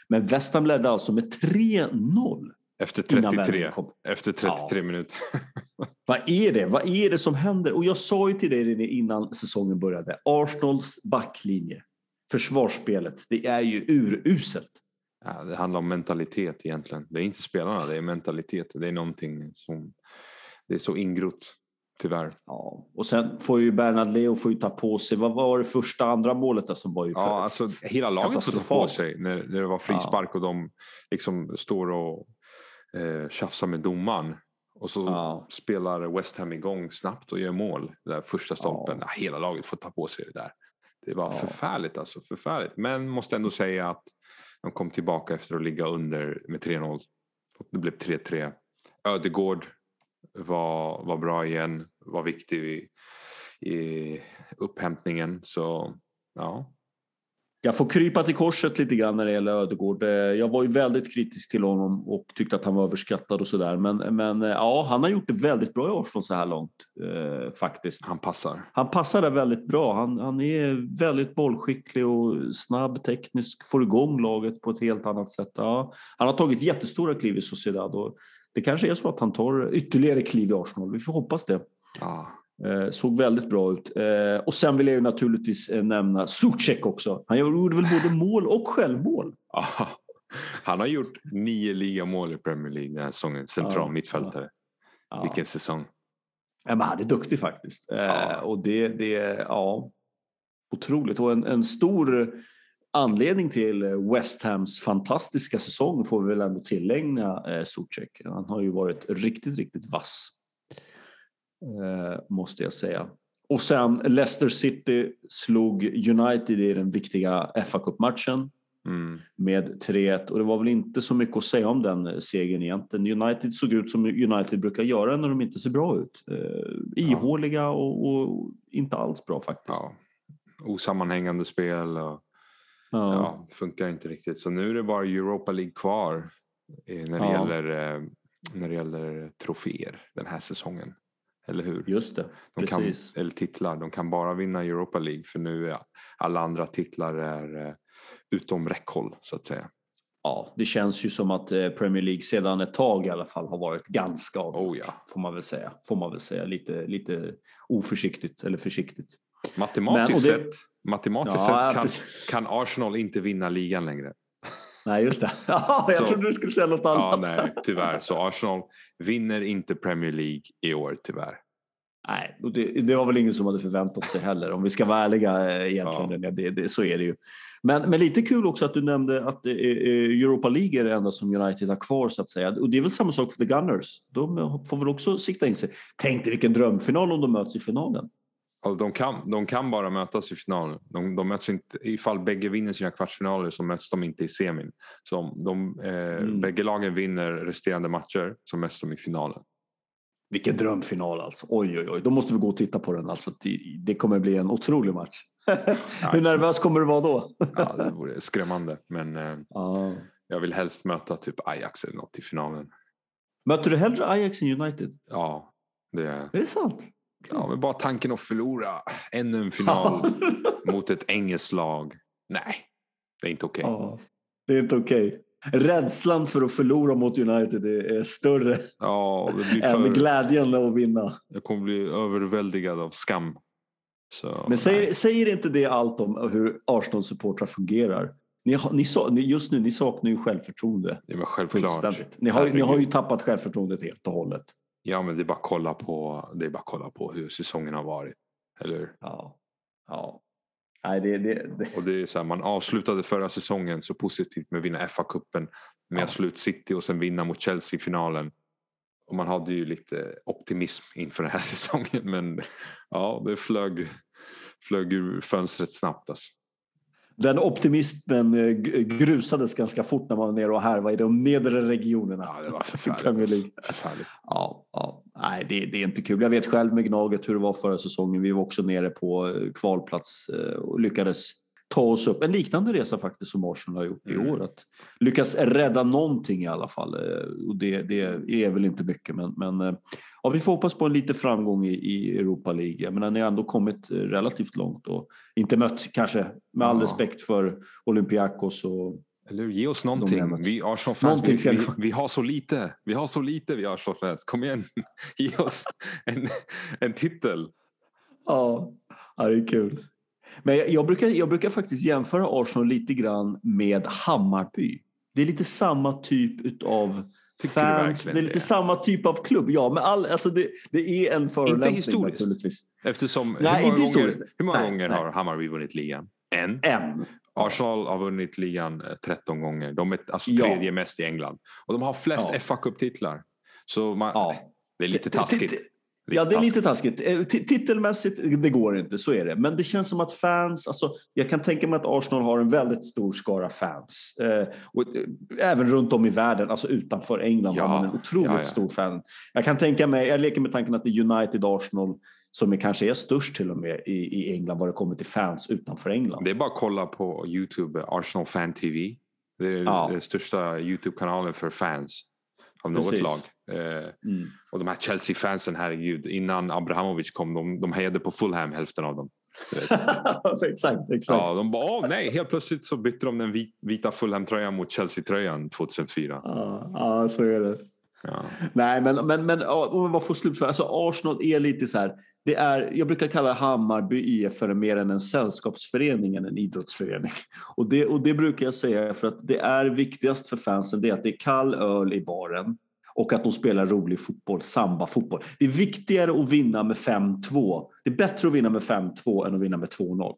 Men West Ham ledde alltså med 3-0. Efter 33, efter 33 ja. minuter. (laughs) Vad är det? Vad är det som händer? Och jag sa ju till dig innan säsongen började. Arsenals backlinje, försvarsspelet, det är ju uruselt. Ja, det handlar om mentalitet egentligen. Det är inte spelarna, det är mentalitet. Det är någonting som det är så ingrott Tyvärr. Ja, och sen får ju Bernard Leo får ta på sig, vad var det första andra målet där som var ju för, Ja, alltså hela laget får ta på sig när, när det var frispark ja. och de liksom står och eh, tjafsar med domaren. Och så ja. spelar West Ham igång snabbt och gör mål. Där första stolpen. Ja. hela laget får ta på sig det där. Det var ja. förfärligt alltså, förfärligt. Men måste ändå säga att de kom tillbaka efter att ligga under med 3-0. Det blev 3-3. Ödegård var, var bra igen, var viktig i, i upphämtningen. Så ja. Jag får krypa till korset lite grann när det gäller Ödegård. Eh, jag var ju väldigt kritisk till honom och tyckte att han var överskattad och sådär. Men, men eh, ja, han har gjort det väldigt bra i Arsenal så här långt eh, faktiskt. Han passar. Han passar där väldigt bra. Han, han är väldigt bollskicklig och snabb, teknisk, får igång laget på ett helt annat sätt. Ja, han har tagit jättestora kliv i Sociedad och det kanske är så att han tar ytterligare kliv i Arsenal. Vi får hoppas det. Ah. Eh, såg väldigt bra ut. Eh, och sen vill jag ju naturligtvis eh, nämna Zuzek också. Han gjorde väl både mål och självmål. Ah. Han har gjort nio ligamål i Premier League den här säsongen. Central mittfältare. Vilken säsong. Ja, men han är duktig faktiskt. Eh, och det, det, ja, otroligt. Och en, en stor anledning till West Hams fantastiska säsong får vi väl ändå tillägna eh, Zuzek. Han har ju varit riktigt, riktigt vass. Eh, måste jag säga. Och sen Leicester City slog United i den viktiga fa Cup-matchen Mm. med 3-1 och det var väl inte så mycket att säga om den segern egentligen. United såg ut som United brukar göra när de inte ser bra ut. Eh, ihåliga och, och inte alls bra faktiskt. Ja. Osammanhängande spel och Ja. ja, funkar inte riktigt. Så nu är det bara Europa League kvar eh, när det, Ja. gäller, eh, när det gäller troféer den här säsongen. Eller hur? Just det, De kan, precis. eller titlar. De kan bara vinna Europa League för nu är alla andra titlar är eh, utom räckhåll så att säga. Ja, det känns ju som att Premier League sedan ett tag i alla fall har varit ganska avgjort. Oh ja. Får man väl säga. Får man väl säga. Lite, lite oförsiktigt eller försiktigt. Matematiskt Men- det- sett, matematiskt Ja, sett kan, kan Arsenal inte vinna ligan längre. Nej, just det. (laughs) Ja, jag Så- trodde du skulle säga något Ja, annat. nej, tyvärr. Så Arsenal vinner inte Premier League i år tyvärr. Nej, det, det var väl ingen som hade förväntat sig heller. Om vi ska vara ärliga eh, egentligen. Ja. Det, det, så är det ju. Men, men lite kul också att du nämnde att eh, eh, Europa League är det enda som United har kvar så att säga. Och det är väl samma sak för The Gunners. De får väl också sikta in sig. Tänk dig vilken drömfinal om de möts i finalen. Alltså, de, kan, de kan bara mötas i finalen. De, de möts inte, ifall bägge vinner sina kvartsfinaler så möts de inte i semin. Så om de, eh, Mm. bägge lagen vinner resterande matcher så möts de i finalen. Vilken drömfinal alltså. Oj, oj, oj. Då måste vi gå och titta på den. Alltså, det- kommer bli en otrolig match. (laughs) Hur nervös kommer du vara då? Ja, det vore skrämmande. Men eh, Ja. jag vill helst möta typ Ajax eller något i finalen. Möter du hellre Ajax än United? Ja, det är, Är det sant? Ja men bara tanken att förlora ännu en final (laughs) mot ett engelskt lag. Nej, det är inte okej. Ja, det är inte okej. Rädslan för att förlora mot United är större Ja, blir än för, glädjen att vinna. jag kommer bli överväldigad av skam. Så, Men säger, säger inte det allt om hur Arsenal-supportrar fungerar? Ni, ni, just nu, ni saknar ju självförtroende Det var självklart. Ni har, ni har ju tappat självförtroendet helt och hållet. Ja, men det är bara att kolla på, det är bara kolla på hur säsongen har varit. Eller? Ja. ja. Nej, det, det, det. Och det är så här, man avslutade förra säsongen så positivt med att vinna FA-cupen med Ja. att slå ut City och sen vinna mot Chelsea i finalen. Och man hade ju lite optimism inför den här (laughs) säsongen men ja, det flög, flög ur fönstret snabbt. Alltså. Den optimismen eh, grusades ganska fort när man var nere och härvade i de nedre regionerna. Ja, det var förfärligt. Förfärligt. Ja, ja. Nej, det, det är inte kul. Jag vet själv med Gnaget hur det var förra säsongen. Vi var också nere på eh, kvalplats eh, och lyckades ta oss upp. En liknande resa faktiskt som Arsenal har gjort i Mm. år. Att lyckas rädda någonting i alla fall. Eh, Och det, det är väl inte mycket men, men eh, ja, vi får hoppas på en lite framgång i, i Europa League. Menar, ni har ändå kommit eh, relativt långt och inte mött kanske med all Ja. respekt för Olympiakos och Eller? Ge oss någonting. Vi Arsenal-fans, vi, vi, vi har så lite. Vi har så lite vi Arsenal-fans. Kom igen, (laughs) ge oss en, en titel. Ja, ja det är kul. Men jag, jag, brukar, jag brukar faktiskt jämföra Arsenal lite grann med Hammarby. Det är lite samma typ av fans. Det är lite det? samma typ av klubb. Ja, men all, alltså det, det är en förolämpning historiskt. naturligtvis. Eftersom, Nej, hur många inte gånger, historiskt. hur många Nej, gånger nej. har Hammarby vunnit ligan? En. En. Arsenal har vunnit ligan eh, 13 gånger. De är alltså Ja. tredje mest i England. Och de har flest Ja. fa Cup-titlar. Så man, Ja. det är lite taskigt. T- Ja, det är lite taskigt. Eh, ti- Titelmässigt, det går inte, så är det. Men det känns som att fans, alltså, jag kan tänka mig att Arsenal har en väldigt stor skara fans. Eh, och, eh, även runt om i världen, alltså utanför England Ja, har man en otroligt ja, ja. stor fan. Jag kan tänka mig, jag leker med tanken att det är United Arsenal som är, kanske är störst till och med i, i England vad det kommer till fans utanför England. Det är bara att kolla på Youtube, Arsenal Fan TV. Det är Ja. den största Youtube-kanalen för fans av något Precis. lag. Eh, Mm. och de här Chelsea-fansen, herregud. Innan Abrahamovic kom, de, de hejade på Fulham, hälften av dem. (laughs) Exakt, exakt. Ja, de bara, åh nej, helt plötsligt så bytte de den vit, vita Fulham-tröjan mot Chelsea-tröjan 2004. Ja, ja, så är det. Ja. Nej, men, men, men om man får slutföra. Alltså Arsenal är lite så här. Det är, jag brukar kalla Hammarby IF för mer än en sällskapsförening än en idrottsförening. Och det, och det brukar jag säga för att det är viktigast för fansen det är att det är kall öl i baren och att de spelar rolig fotboll, samba-fotboll. Det är viktigare att vinna med 5-2. Det är bättre att vinna med 5-2 än att vinna med 2-0.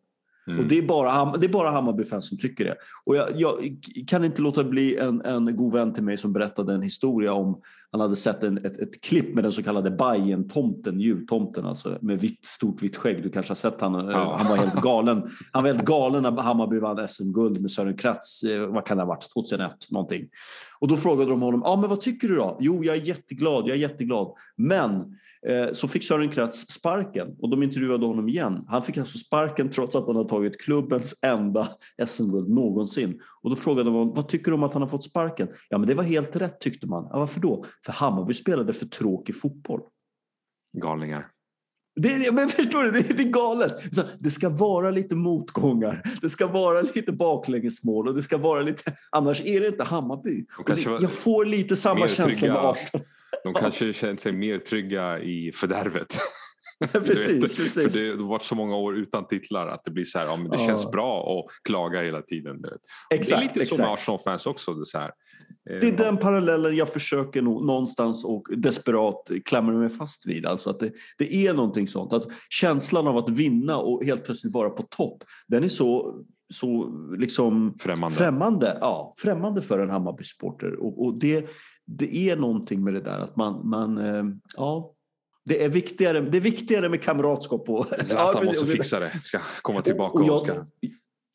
Mm. Och det är, bara, det är bara Hammarby-fans som tycker det. Och jag, jag, kan inte låta bli en, en god vän till mig som berättade en historia om han hade sett en, ett, ett klipp med den så kallade Bajen-tomten, jultomten alltså med vitt, stort vitt skägg. Du kanske har sett han. Ja. Han var helt galen. Han var helt galen när Hammarby vann SM-guld med Sören Kratz. Eh, vad kan det ha varit? 2001 någonting. Och då frågade de honom, ja men vad tycker du då? Jo, jag är jätteglad, jag är jätteglad. Men Eh, så fick Sören Kratz sparken och de intervjuade honom igen. Han fick alltså sparken trots att han har tagit klubbens enda SM-guld någonsin. Och då frågade de vad tycker du om att han har fått sparken? Ja, men det var helt rätt tyckte man. Ja, varför då? För Hammarby spelade för tråkig fotboll. Galningar. Det, men förstår du, det, det är galet. Det ska vara lite motgångar, det ska vara lite baklängesmål och det ska vara lite... Annars är det inte Hammarby. Det, jag får lite samma känsla med Arsenal. De kanske känt sig mer trygga i fördärvet. (laughs) precis, precis. För det har varit så många år utan titlar att det blir så här, ja, men det ja. känns bra att klaga hela tiden. Exakt, det är lite exakt. med Arsenal-fans också. Det så här. det är den parallellen jag försöker nog någonstans och desperat klamra mig fast vid. Alltså att det, det är någonting sånt. Alltså, känslan av att vinna och helt plötsligt vara på topp, den är så så liksom främmande, främmande, ja, främmande för en Hammarby-supporter. Och, och det, det är någonting med det där att man, man eh, ja, det är viktigare, det är viktigare med kamratskap. Och, Zlatan (laughs) måste fixa det, ska komma tillbaka och, och, jag, ska...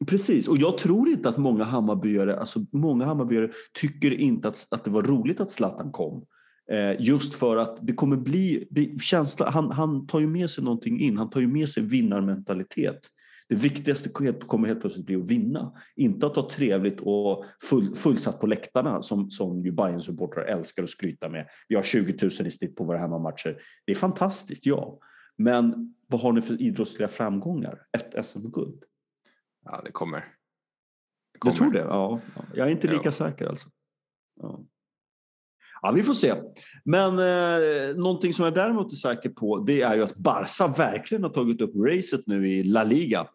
Precis, och jag tror inte att många Hammarbyare, alltså många Hammarbyare tycker inte att, att det var roligt att Zlatan kom. Eh, just för att det kommer bli, det, känsla, han, han tar ju med sig någonting in, han tar ju med sig vinnarmentalitet. Det viktigaste kommer helt plötsligt bli att vinna. Inte att ha trevligt och full, fullsatt på läktarna som, som ju bayern supportrar älskar att skryta med. Vi har 20 000 i snitt på våra hemmamatcher. Det är fantastiskt, ja. Men vad har ni för idrottsliga framgångar? Ett SM-guld? Ja, det kommer. det kommer. Du tror det? Ja. Jag är inte lika ja. säker alltså. Ja. Ja, vi får se. Men eh, någonting som jag däremot är säker på det är ju att Barca verkligen har tagit upp racet nu i La Liga.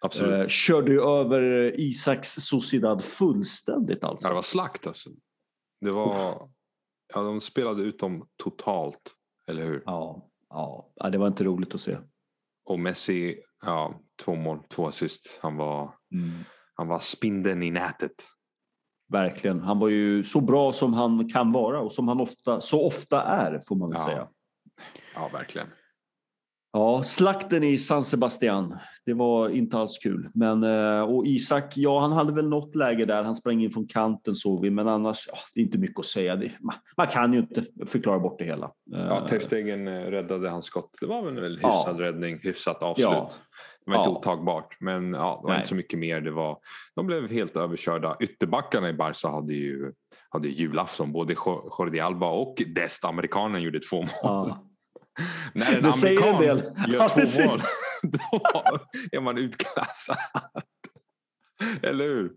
Absolut. Eh, körde ju över Isaks Sociedad fullständigt alltså. Ja, det var slakt alltså. Det var... Ja, de spelade ut dem totalt, eller hur? Ja, ja, det var inte roligt att se. Och Messi, ja, två mål, två assist. Han var, mm. han var spindeln i nätet. Verkligen. Han var ju så bra som han kan vara och som han ofta, så ofta är får man väl ja. säga. Ja, verkligen. Ja, slakten i San Sebastian. Det var inte alls kul. Men, eh, och Isak, ja han hade väl något läge där. Han sprang in från kanten såg vi. Men annars, ja, det är inte mycket att säga. Det, man, man, kan ju inte förklara bort det hela. Ja, Ter Stegen eh, räddade hans skott. Det var väl en hyfsad ja. räddning, hyfsat avslut. Ja. Det var inte ja. otagbart, men ja, det var Nej. inte så mycket mer. Det var, de blev helt överkörda. Ytterbackarna i Barca hade ju hade julafton. Både Jordi Alba och Dest, amerikanen, gjorde två mål. Ja. (laughs) När en det amerikan en gör ja, två precis. mål, (laughs) då är man utklassad. Eller hur?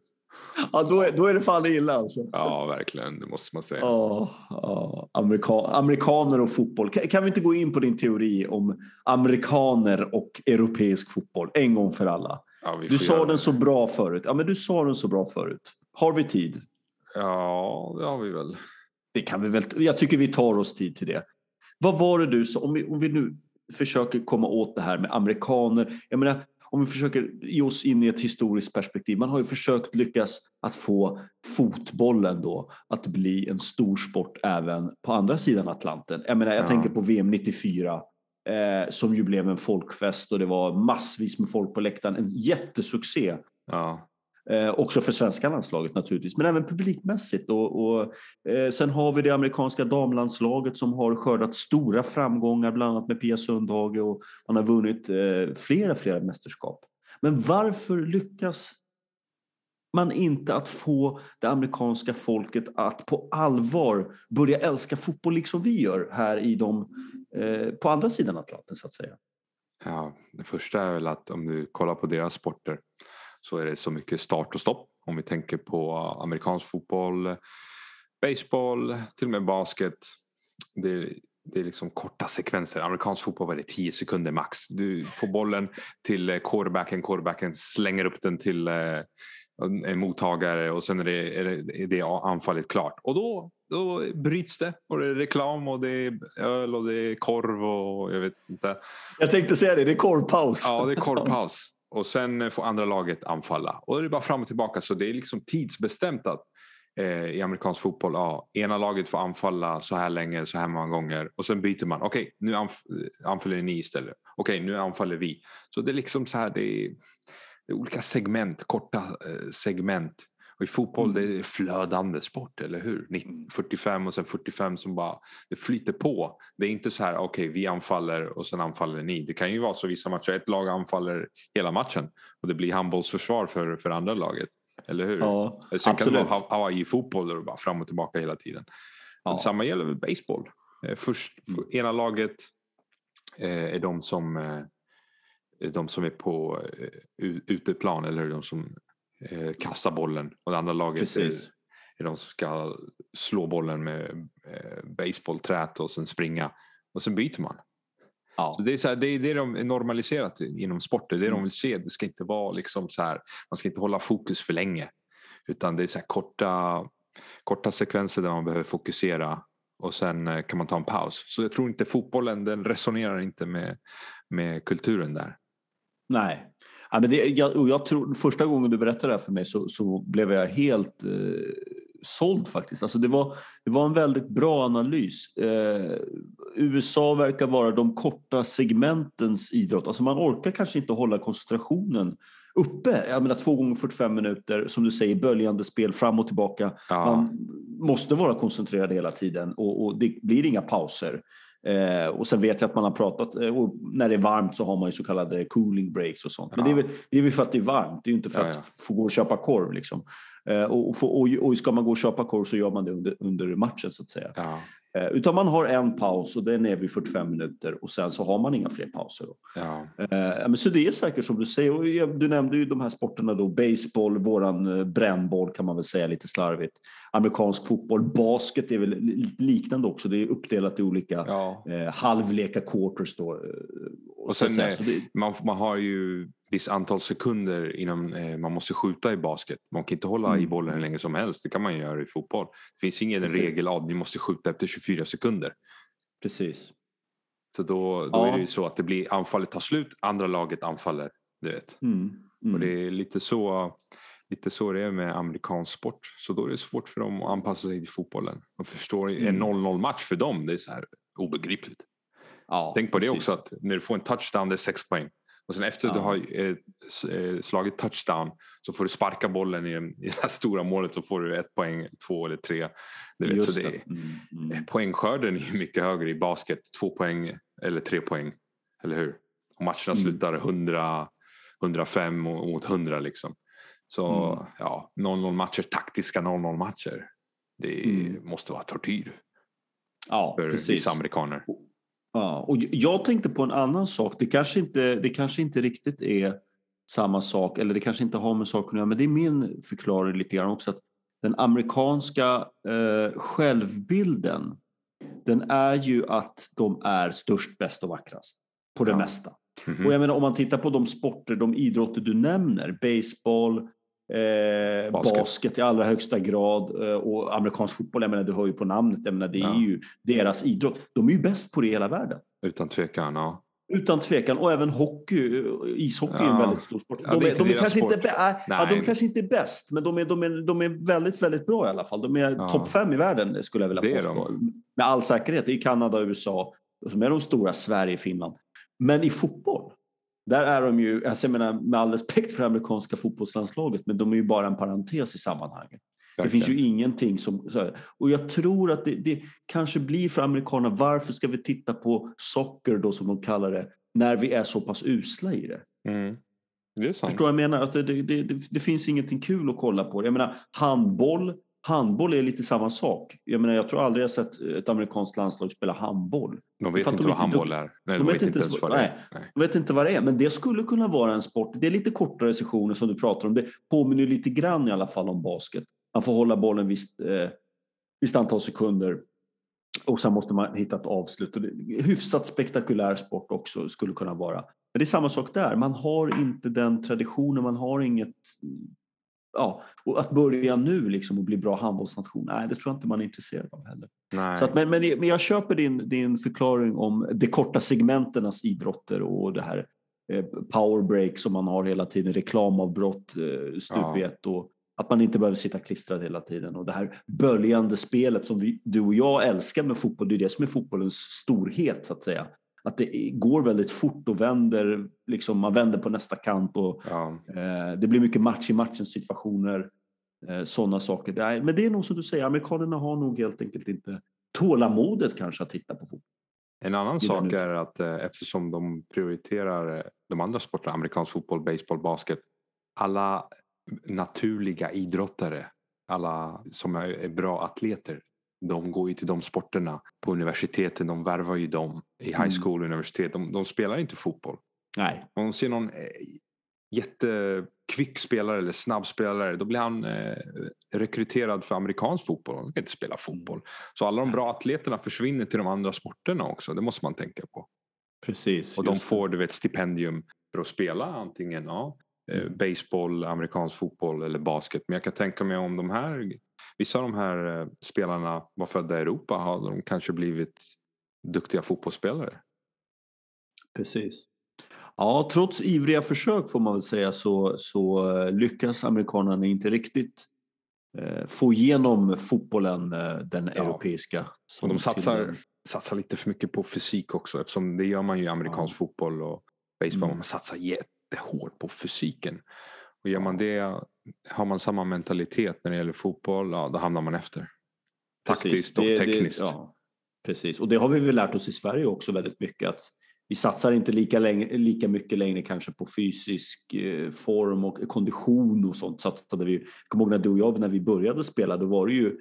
Ja, då är, då är det fan illa alltså. Ja, verkligen. Det måste man säga. Ja, ja. Amerika amerikaner och fotboll. Kan, kan, vi inte gå in på din teori om amerikaner och europeisk fotboll en gång för alla? Ja, du sa den det. så bra förut. Ja, men du sa den så bra förut. Har vi tid? Ja, det har vi väl. Det kan vi väl. Jag tycker vi tar oss tid till det. Vad var det du sa, om vi, om vi nu försöker komma åt det här med amerikaner. Jag menar, om vi försöker ge oss in i ett historiskt perspektiv. Man har ju försökt lyckas att få fotbollen då att bli en stor sport även på andra sidan Atlanten. Jag menar, jag ja. tänker på VM 94 eh, som ju blev en folkfest och det var massvis med folk på läktaren. En jättesuccé. Ja. Eh, också för svenska landslaget naturligtvis, men även publikmässigt. Och, och eh, sen har vi det amerikanska damlandslaget som har skördat stora framgångar, bland annat med Pia Sundhage och man har vunnit eh, flera, flera mästerskap. Men varför lyckas man inte att få det amerikanska folket att på allvar börja älska fotboll liksom vi gör här i de, eh, på andra sidan Atlanten så att säga? Ja, det första är väl att om du kollar på deras sporter så är det så mycket start och stopp. Om vi tänker på amerikansk fotboll, baseball, till och med basket. Det, det är liksom korta sekvenser. Amerikansk fotboll var det 10 sekunder max. Du får bollen till quarterbacken, quarterbacken slänger upp den till eh, en mottagare och sen är det, är det, är det anfallet klart. Och då, då bryts det och det är reklam och det är öl och det är korv och jag vet inte. Jag tänkte säga det, det är korvpaus. Ja, det är korvpaus och sen eh, får andra laget anfalla. Och det är bara fram och tillbaka så det är liksom tidsbestämt att eh, i amerikansk fotboll, ja, ena laget får anfalla så här länge, så här många gånger och sen byter man. Okej, okay, nu anf eh, anfaller ni istället. Okej, okay, nu anfaller vi. Så det är liksom så här, det är, det är olika segment, korta eh, segment. Och i fotboll mm. det är flödande sport, eller hur? 45 mm. och sen 45 som bara det flyter på. Det är inte så här, okej okay, vi anfaller och sen anfaller ni. Det kan ju vara så vissa matcher, ett lag anfaller hela matchen och det blir handbollsförsvar för, för andra laget. Eller hur? Ja, Sen absolut. kan det vara Hawaii-fotboll där det bara fram och tillbaka hela tiden. Ja. Samma gäller väl baseball. Eh, först, mm. Ena laget eh, är de som, eh, de som är på uteplan eller de som kastar bollen och det andra laget är, är de som ska slå bollen med baseballträt och sen springa och sen byter man. Ja. Så det, är så här, det är det de normaliserat inom sporten. Det är mm. de vill se. Det ska inte vara liksom så här, man ska inte hålla fokus för länge. Utan det är så korta, korta sekvenser där man behöver fokusera och sen eh, kan man ta en paus. Så jag tror inte fotbollen den resonerar inte med, med kulturen där. Nej. Ja, men det, jag, jag tror, första gången du berättade det här för mig så, så blev jag helt eh, såld faktiskt. Alltså det, var, det var en väldigt bra analys. Eh, USA verkar vara de korta segmentens idrott. Alltså man orkar kanske inte hålla koncentrationen uppe. Jag menar två gånger 45 minuter, som du säger, böljande spel fram och tillbaka. Ja. Man måste vara koncentrerad hela tiden och, och det blir inga pauser. Eh, och sen vet jag att man har pratat, eh, och när det är varmt så har man ju så kallade cooling breaks och sånt. Men ja. det, är väl, det är väl för att det är varmt, det är ju inte för ja, att få gå och köpa korv. Liksom. Eh, och, och, och, ska man gå och köpa korv så gör man det under, under matchen så att säga. Eh, utan man har en paus och den är vid 45 minuter och sen så har man inga fler pauser. Ja. Eh, men så det är säkert som du säger. Och du nämnde ju de här sporterna då. Baseball, våran brännboll kan man väl säga lite slarvigt. Amerikansk fotboll, basket är väl liknande också. Det är uppdelat i olika ja. halvlekar, quarters då. Och, och sen, så det... man, man har ju visst antal sekunder innan eh, man måste skjuta i basket. Man kan inte hålla mm. i bollen hur länge som helst. Det kan man göra i fotboll. Det finns ingen Precis. regel att ni måste skjuta efter 24 sekunder. Precis. Så då, då ja. är det ju så att det blir anfallet tar slut, andra laget anfaller. Du vet. Mm. Mm. Och det är lite så, lite så det är med amerikansk sport. Så då är det svårt för dem att anpassa sig till fotbollen. De förstår, en 0-0 mm. match för dem, det är så här obegripligt. Ja, Tänk på precis. det också att när du får en touchdown det är sex poäng. Och sen efter ja. du har eh, eh, slagit touchdown så får du sparka bollen i, i det här stora målet så får du ett poäng, två eller tre. Du vet, så det, det. Mm, mm. Eh, poängskörden är mycket högre i basket. Två poäng eller tre poäng. Eller hur? Och matcherna mm. slutar 100, 105 mot 100 liksom. Så mm. ja, 0-0 matcher, taktiska 0-0 matcher. Det mm. måste vara tortyr. Ja, för precis. vissa amerikaner. Ja, och jag tänkte på en annan sak. Det kanske inte, det kanske inte riktigt är samma sak, eller det kanske inte har med saken att göra, men det är min förklaring lite grann också. att Den amerikanska eh, självbilden, den är ju att de är störst, bäst och vackrast på det ja. mesta. Mm -hmm. Och jag menar om man tittar på de sporter, de idrotter du nämner, baseball, Eh, basket. basket. i allra högsta grad eh, och amerikansk fotboll, jag menar, du hör ju på namnet, jag menar, det är ja. ju deras idrott. De är ju bäst på det i hela världen. Utan tvekan, ja. Utan tvekan och även hockey, ishockey ja. är en väldigt stor sport. De, är, de är, kanske inte, äh, ja, de kanske inte är bäst, men de är, de, är, de är väldigt, väldigt bra i alla fall. De är ja. topp fem i världen skulle jag vilja påstå. Med all säkerhet. Är Kanada, USA som är de stora, Sverige, Finland. Men i fotboll, där är de ju, alltså jag menar med all respekt för det amerikanska fotbollslandslaget, men de är ju bara en parentes i sammanhanget. Verkligen. Det finns ju ingenting som... Och jag tror att det, det, kanske blir för amerikanerna, varför ska vi titta på socker då som de kallar det, när vi är så pass usla i det? Mm. Det är sant. Förstår jag menar? Alltså det, det, det, det, finns ingenting kul att kolla på. Jag menar handboll, handboll är lite samma sak. Jag menar jag tror aldrig jag sett ett amerikanskt landslag spela handboll. De vet inte vad handboll är. Nej, de, vet, inte ens vad det är. Nej, de vet inte vad det är, men det skulle kunna vara en sport. Det är lite kortare sessioner som du pratar om. Det påminner lite grann i alla fall om basket. Man får hålla bollen visst, eh, visst antal sekunder och sen måste man hitta ett avslut. Och det, hyfsat spektakulär sport också skulle kunna vara. Men det är samma sak där. Man har inte den traditionen, man har inget ja, och att börja nu liksom och bli bra handbollsnation, nej det tror jag inte man är intresserad av heller. Så att, men, men, men jag köper din, din förklaring om de korta segmenternas idrotter och det här eh, powerbreak som man har hela tiden, reklamavbrott eh, stup i ett och att man inte behöver sitta klistrad hela tiden. Och det här böljande spelet som vi, du och jag älskar med fotboll, det är det som är fotbollens storhet så att säga. Att det går väldigt fort och vänder, liksom man vänder på nästa kant och ja. eh, det blir mycket match i matchen situationer. Eh, sådana saker. Nej, men det är nog som du säger, amerikanerna har nog helt enkelt inte tålamodet kanske att titta på fotboll. En annan sak är att eh, eftersom de prioriterar eh, de andra sporterna, amerikansk fotboll, baseball, basket, alla naturliga idrottare, alla som är bra atleter, de går ju till de sporterna på universiteten, de värvar ju dem i high mm. school och universitet. De, de spelar inte fotboll. Nej. Om de ser någon eh, jättekvick spelare eller snabb spelare då blir han eh, rekryterad för amerikansk fotboll. Han kan inte spela fotboll. Så alla de bra atleterna försvinner till de andra sporterna också. Det måste man tänka på. Precis. Och de får du vet, stipendium för att spela antingen ja, eh, mm. baseball, amerikansk fotboll eller basket. Men jag kan tänka mig om de här, vissa av de här eh, spelarna var födda i Europa har de kanske blivit duktiga fotbollsspelare. Precis. Ja, trots ivriga försök får man väl säga så, så eh, lyckas amerikanerna inte riktigt eh, få igenom fotbollen, eh, den ja. europeiska. Och de satsar, satsar lite för mycket på fysik också eftersom det gör man ju i amerikansk ja. fotboll och baseball. Mm. Man satsar jättehårt på fysiken. Och gör man det, har man samma mentalitet när det gäller fotboll, ja, då hamnar man efter. Taktiskt och tekniskt. Det, ja. Precis, och det har vi väl lärt oss i Sverige också väldigt mycket. att vi satsar inte lika, länge, lika mycket längre kanske på fysisk eh, form och kondition och sånt. Satsade vi. Kommer ihåg när du och jag när vi började spela, då var det ju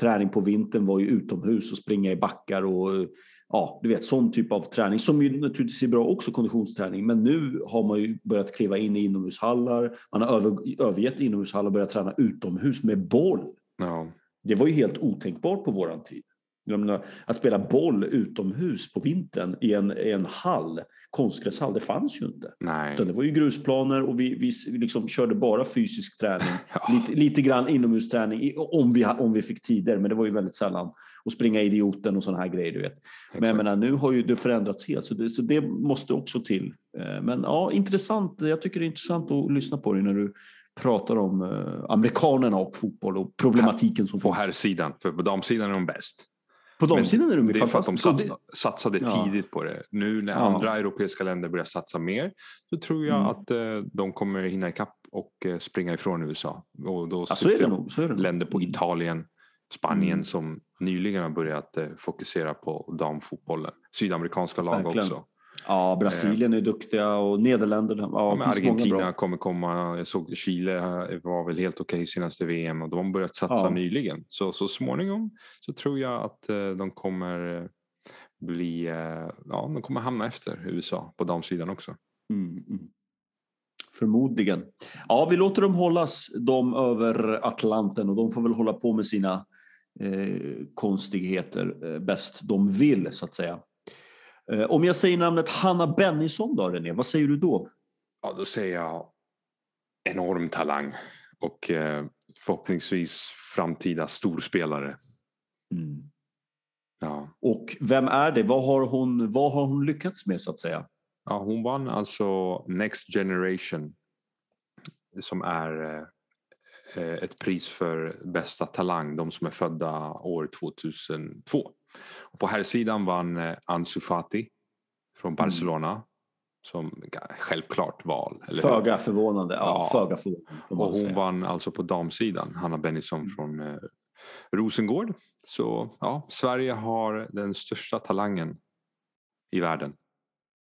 träning på vintern var ju utomhus och springa i backar och ja, du vet sån typ av träning som ju naturligtvis är bra också konditionsträning. Men nu har man ju börjat kliva in i inomhushallar. Man har över, övergett inomhushallar och börjat träna utomhus med boll. Ja. Det var ju helt otänkbart på våran tid. Menar, att spela boll utomhus på vintern i en, i en hall, konstgräshall, det fanns ju inte. Nej. det var ju grusplaner och vi, vi liksom körde bara fysisk träning. (laughs) ja. lite, lite grann inomhusträning om vi, om vi fick tider, men det var ju väldigt sällan. Och springa idioten och sådana här grejer. Du vet. Men jag menar, nu har ju det förändrats helt, så det, så det måste också till. Eh, men ja, intressant. Jag tycker det är intressant att lyssna på dig när du pratar om eh, amerikanerna och fotboll och problematiken som finns. På här sidan, för på damsidan är de bäst. På de sidan är de det är för att de satt, satsade ja. tidigt på det. Nu när ja. andra europeiska länder börjar satsa mer så tror jag mm. att eh, de kommer hinna ikapp och eh, springa ifrån USA. Och då ja, så är det nog. Så är det länder på mm. Italien, Spanien mm. som nyligen har börjat eh, fokusera på damfotbollen. Sydamerikanska lag Verkligen. också. Ja, Brasilien är duktiga och Nederländerna. Ja, ja Argentina kommer komma. Jag såg Chile var väl helt okej okay senaste VM och de har börjat satsa ja. nyligen. Så, så småningom så tror jag att eh, de kommer eh, bli, eh, ja, de kommer hamna efter USA på damsidan också. Mm, mm. Förmodligen. Ja, vi låter dem hållas, de över Atlanten och de får väl hålla på med sina eh, konstigheter eh, bäst de vill så att säga. Eh, om jag säger namnet Hanna Bennison då René, vad säger du då? Ja, då säger jag enorm talang och eh, förhoppningsvis framtida storspelare. Mm. Ja. Och vem är det? Vad har, hon, vad har hon lyckats med så att säga? Ja, hon vann alltså Next Generation som är eh, ett pris för bästa talang, de som är födda år 2002. Och på här sidan vann eh, Ansu Fati från mm. Barcelona. Mm. Som självklart val. Eller föga hur? förvånande. Ja, ja. Föga förvånande och hon säga. vann alltså på damsidan. Hanna Bennison mm. från eh, Rosengård. Så ja, Sverige har den största talangen i världen.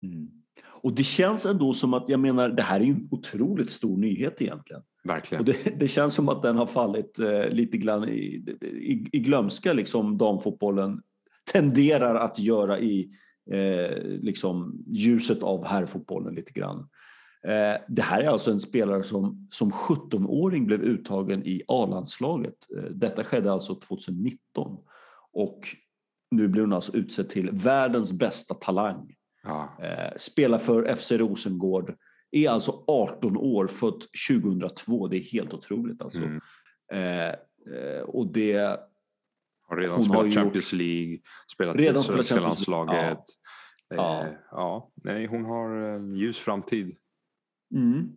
Mm. Och det känns ändå som att, jag menar, det här är en otroligt stor nyhet egentligen. Verkligen. Det, det känns som att den har fallit eh, lite grann i, i, i glömska, liksom damfotbollen tenderar att göra i eh, liksom ljuset av herrfotbollen lite grann. Eh, det här är alltså en spelare som som 17-åring blev uttagen i A-landslaget. Eh, detta skedde alltså 2019 och nu blir hon alltså utsedd till världens bästa talang. Ja. Eh, spelar för FC Rosengård, är alltså 18 år, född 2002. Det är helt otroligt alltså. Mm. Eh, eh, och det har redan spelat Champions gjort... League, spelat i svenska landslaget. Ja. Ja. Eh, ja. Nej, hon har en ljus framtid. Mm.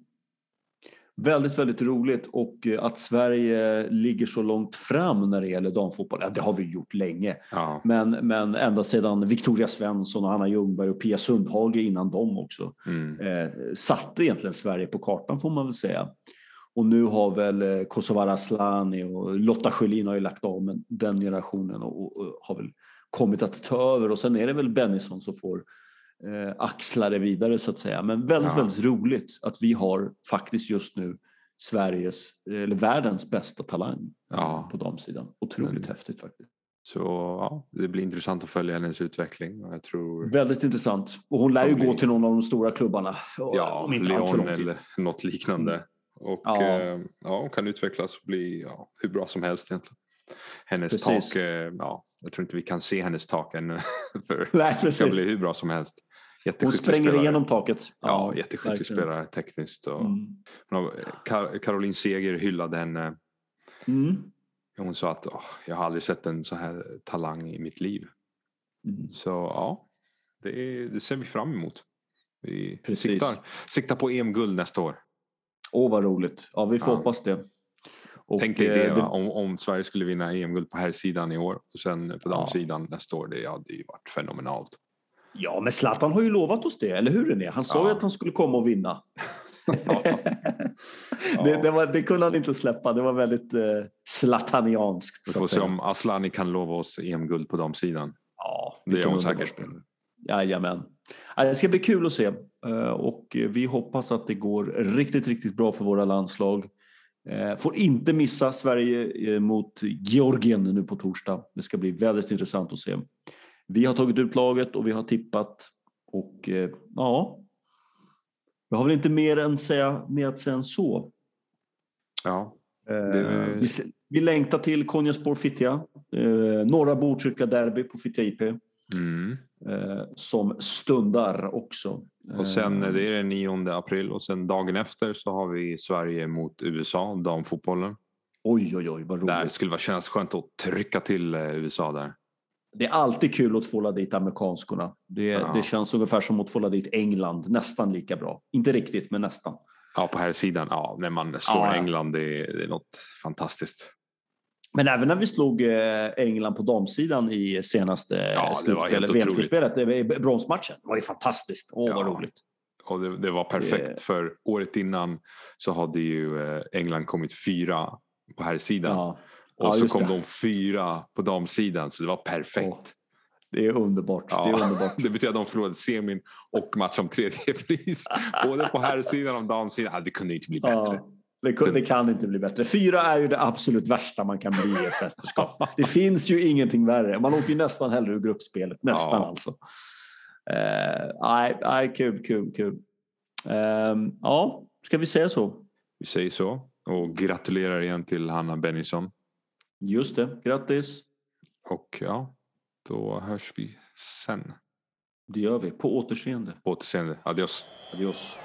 Väldigt, väldigt roligt och eh, att Sverige ligger så långt fram när det gäller damfotboll. Ja, det har vi gjort länge. Ja. Men, men ända sedan Victoria Svensson och Hanna Ljungberg och Pia Sundhage innan dem också Mm. eh, satte egentligen Sverige på kartan får man väl säga. Och nu har väl eh, Kosovare Asllani och Lotta Schelin har ju lagt av med den generationen och, och, och har väl kommit att ta över och sen är det väl Bennison som får eh, axla det vidare så att säga. Men väldigt, Ja. väldigt roligt att vi har faktiskt just nu Sveriges, eller världens bästa talang Ja. på damsidan. Otroligt Men- häftigt faktiskt. Så ja, det blir intressant att följa hennes utveckling. Jag tror Väldigt intressant. Och hon lär ju blir- gå till någon av de stora klubbarna. ja, om inte tid. eller något liknande. Och Ja. ja. ja, hon kan utvecklas och bli ja, hur bra som helst egentligen. Hennes Precis. tak, eh, ja, jag tror inte vi kan se hennes tak än. (laughs) För Nej, det precis. bli hur bra som helst. Hon Jätteskicklig spränger spelare. igenom taket. Ja, jätteskicklig verkligen. spelare tekniskt. Och, Mm. har, Kar- Caroline Seger hyllade henne. Mm. Hon sa att "Åh, jag har aldrig sett en så här talang i mitt liv. Mm. Så ja, det, är, det ser vi fram emot. Vi Precis. siktar, siktar på EM-guld nästa år. Åh, vad roligt. Ja, vi får Ja. hoppas det. Och, Tänk dig det, eh, va? Om, om Sverige skulle vinna EM-guld på här sidan i år och sen på Ja. damsidan nästa år. Det hade ju varit fenomenalt. Ja, men Zlatan har ju lovat oss det, eller hur René? Han sa ju Ja. att han skulle komma och vinna. Ja. (laughs) det, det, var, det kunde han inte släppa. Det var väldigt eh, zlatanianskt. Vi får se om Aslani kan lova oss EM-guld på damsidan. Ja, Det vilken hon säkert. Jajamän. Ja, Det ska bli kul att se Eh, och vi hoppas att det går riktigt, riktigt bra för våra landslag. Eh, Får inte missa Sverige eh, mot Georgien nu på torsdag. Det ska bli väldigt intressant att se. Vi har tagit ut laget och vi har tippat och eh, ja, vi har väl inte mer, än säga, mer att säga än så. Ja, Eh, Det- Vi, vi längtar till Konjaspor Fittja, eh, norra Botkyrka derby på Fittja IP mm. som stundar också. Och sen det är den 9 april och sen dagen efter så har vi Sverige mot USA, damfotbollen. Oj, oj, oj, vad Det roligt. skulle vara kännas skönt att trycka till USA där. Det är alltid kul att tvåla dit amerikanskorna. Det, Ja. det känns ungefär som att tvåla dit England, nästan lika bra. Inte riktigt, men nästan. Ja, på här sidan. Ja, när man slår Ja, ja. England, det är, det är något fantastiskt. Men även när vi slog eh, England på damsidan i senaste var helt slutspelet. VM-slutspelet, var- bronsmatchen. Det var ju fantastiskt. Åh, vad Ja. roligt. Och det, det var perfekt Det- för året innan så hade ju eh, England kommit fyra på här sidan Ja. Och Ja, så kom det. de fyra på damsidan så det var perfekt. Åh, Det är underbart. Ja, Det är underbart. (laughs) det betyder att de förlorade semin och match om tredje (laughs) pris. Både på här sidan och damsidan. Ja, det kunde inte bli bättre. Det, kun- det kan inte bli bättre. Fyra är ju det absolut värsta man kan bli i ett mästerskap. (laughs) Det finns ju ingenting värre. Man åker ju nästan hellre ur gruppspelet. Nästan alltså. Eh, Nej, nej, kul, kul, kul. Ehm, ja, ska vi säga så? Vi säger så. Och gratulerar igen till Hanna Bennison. Just det, grattis. Och ja, då hörs vi sen. Det gör vi. På återseende. På återseende. Adios. Adios.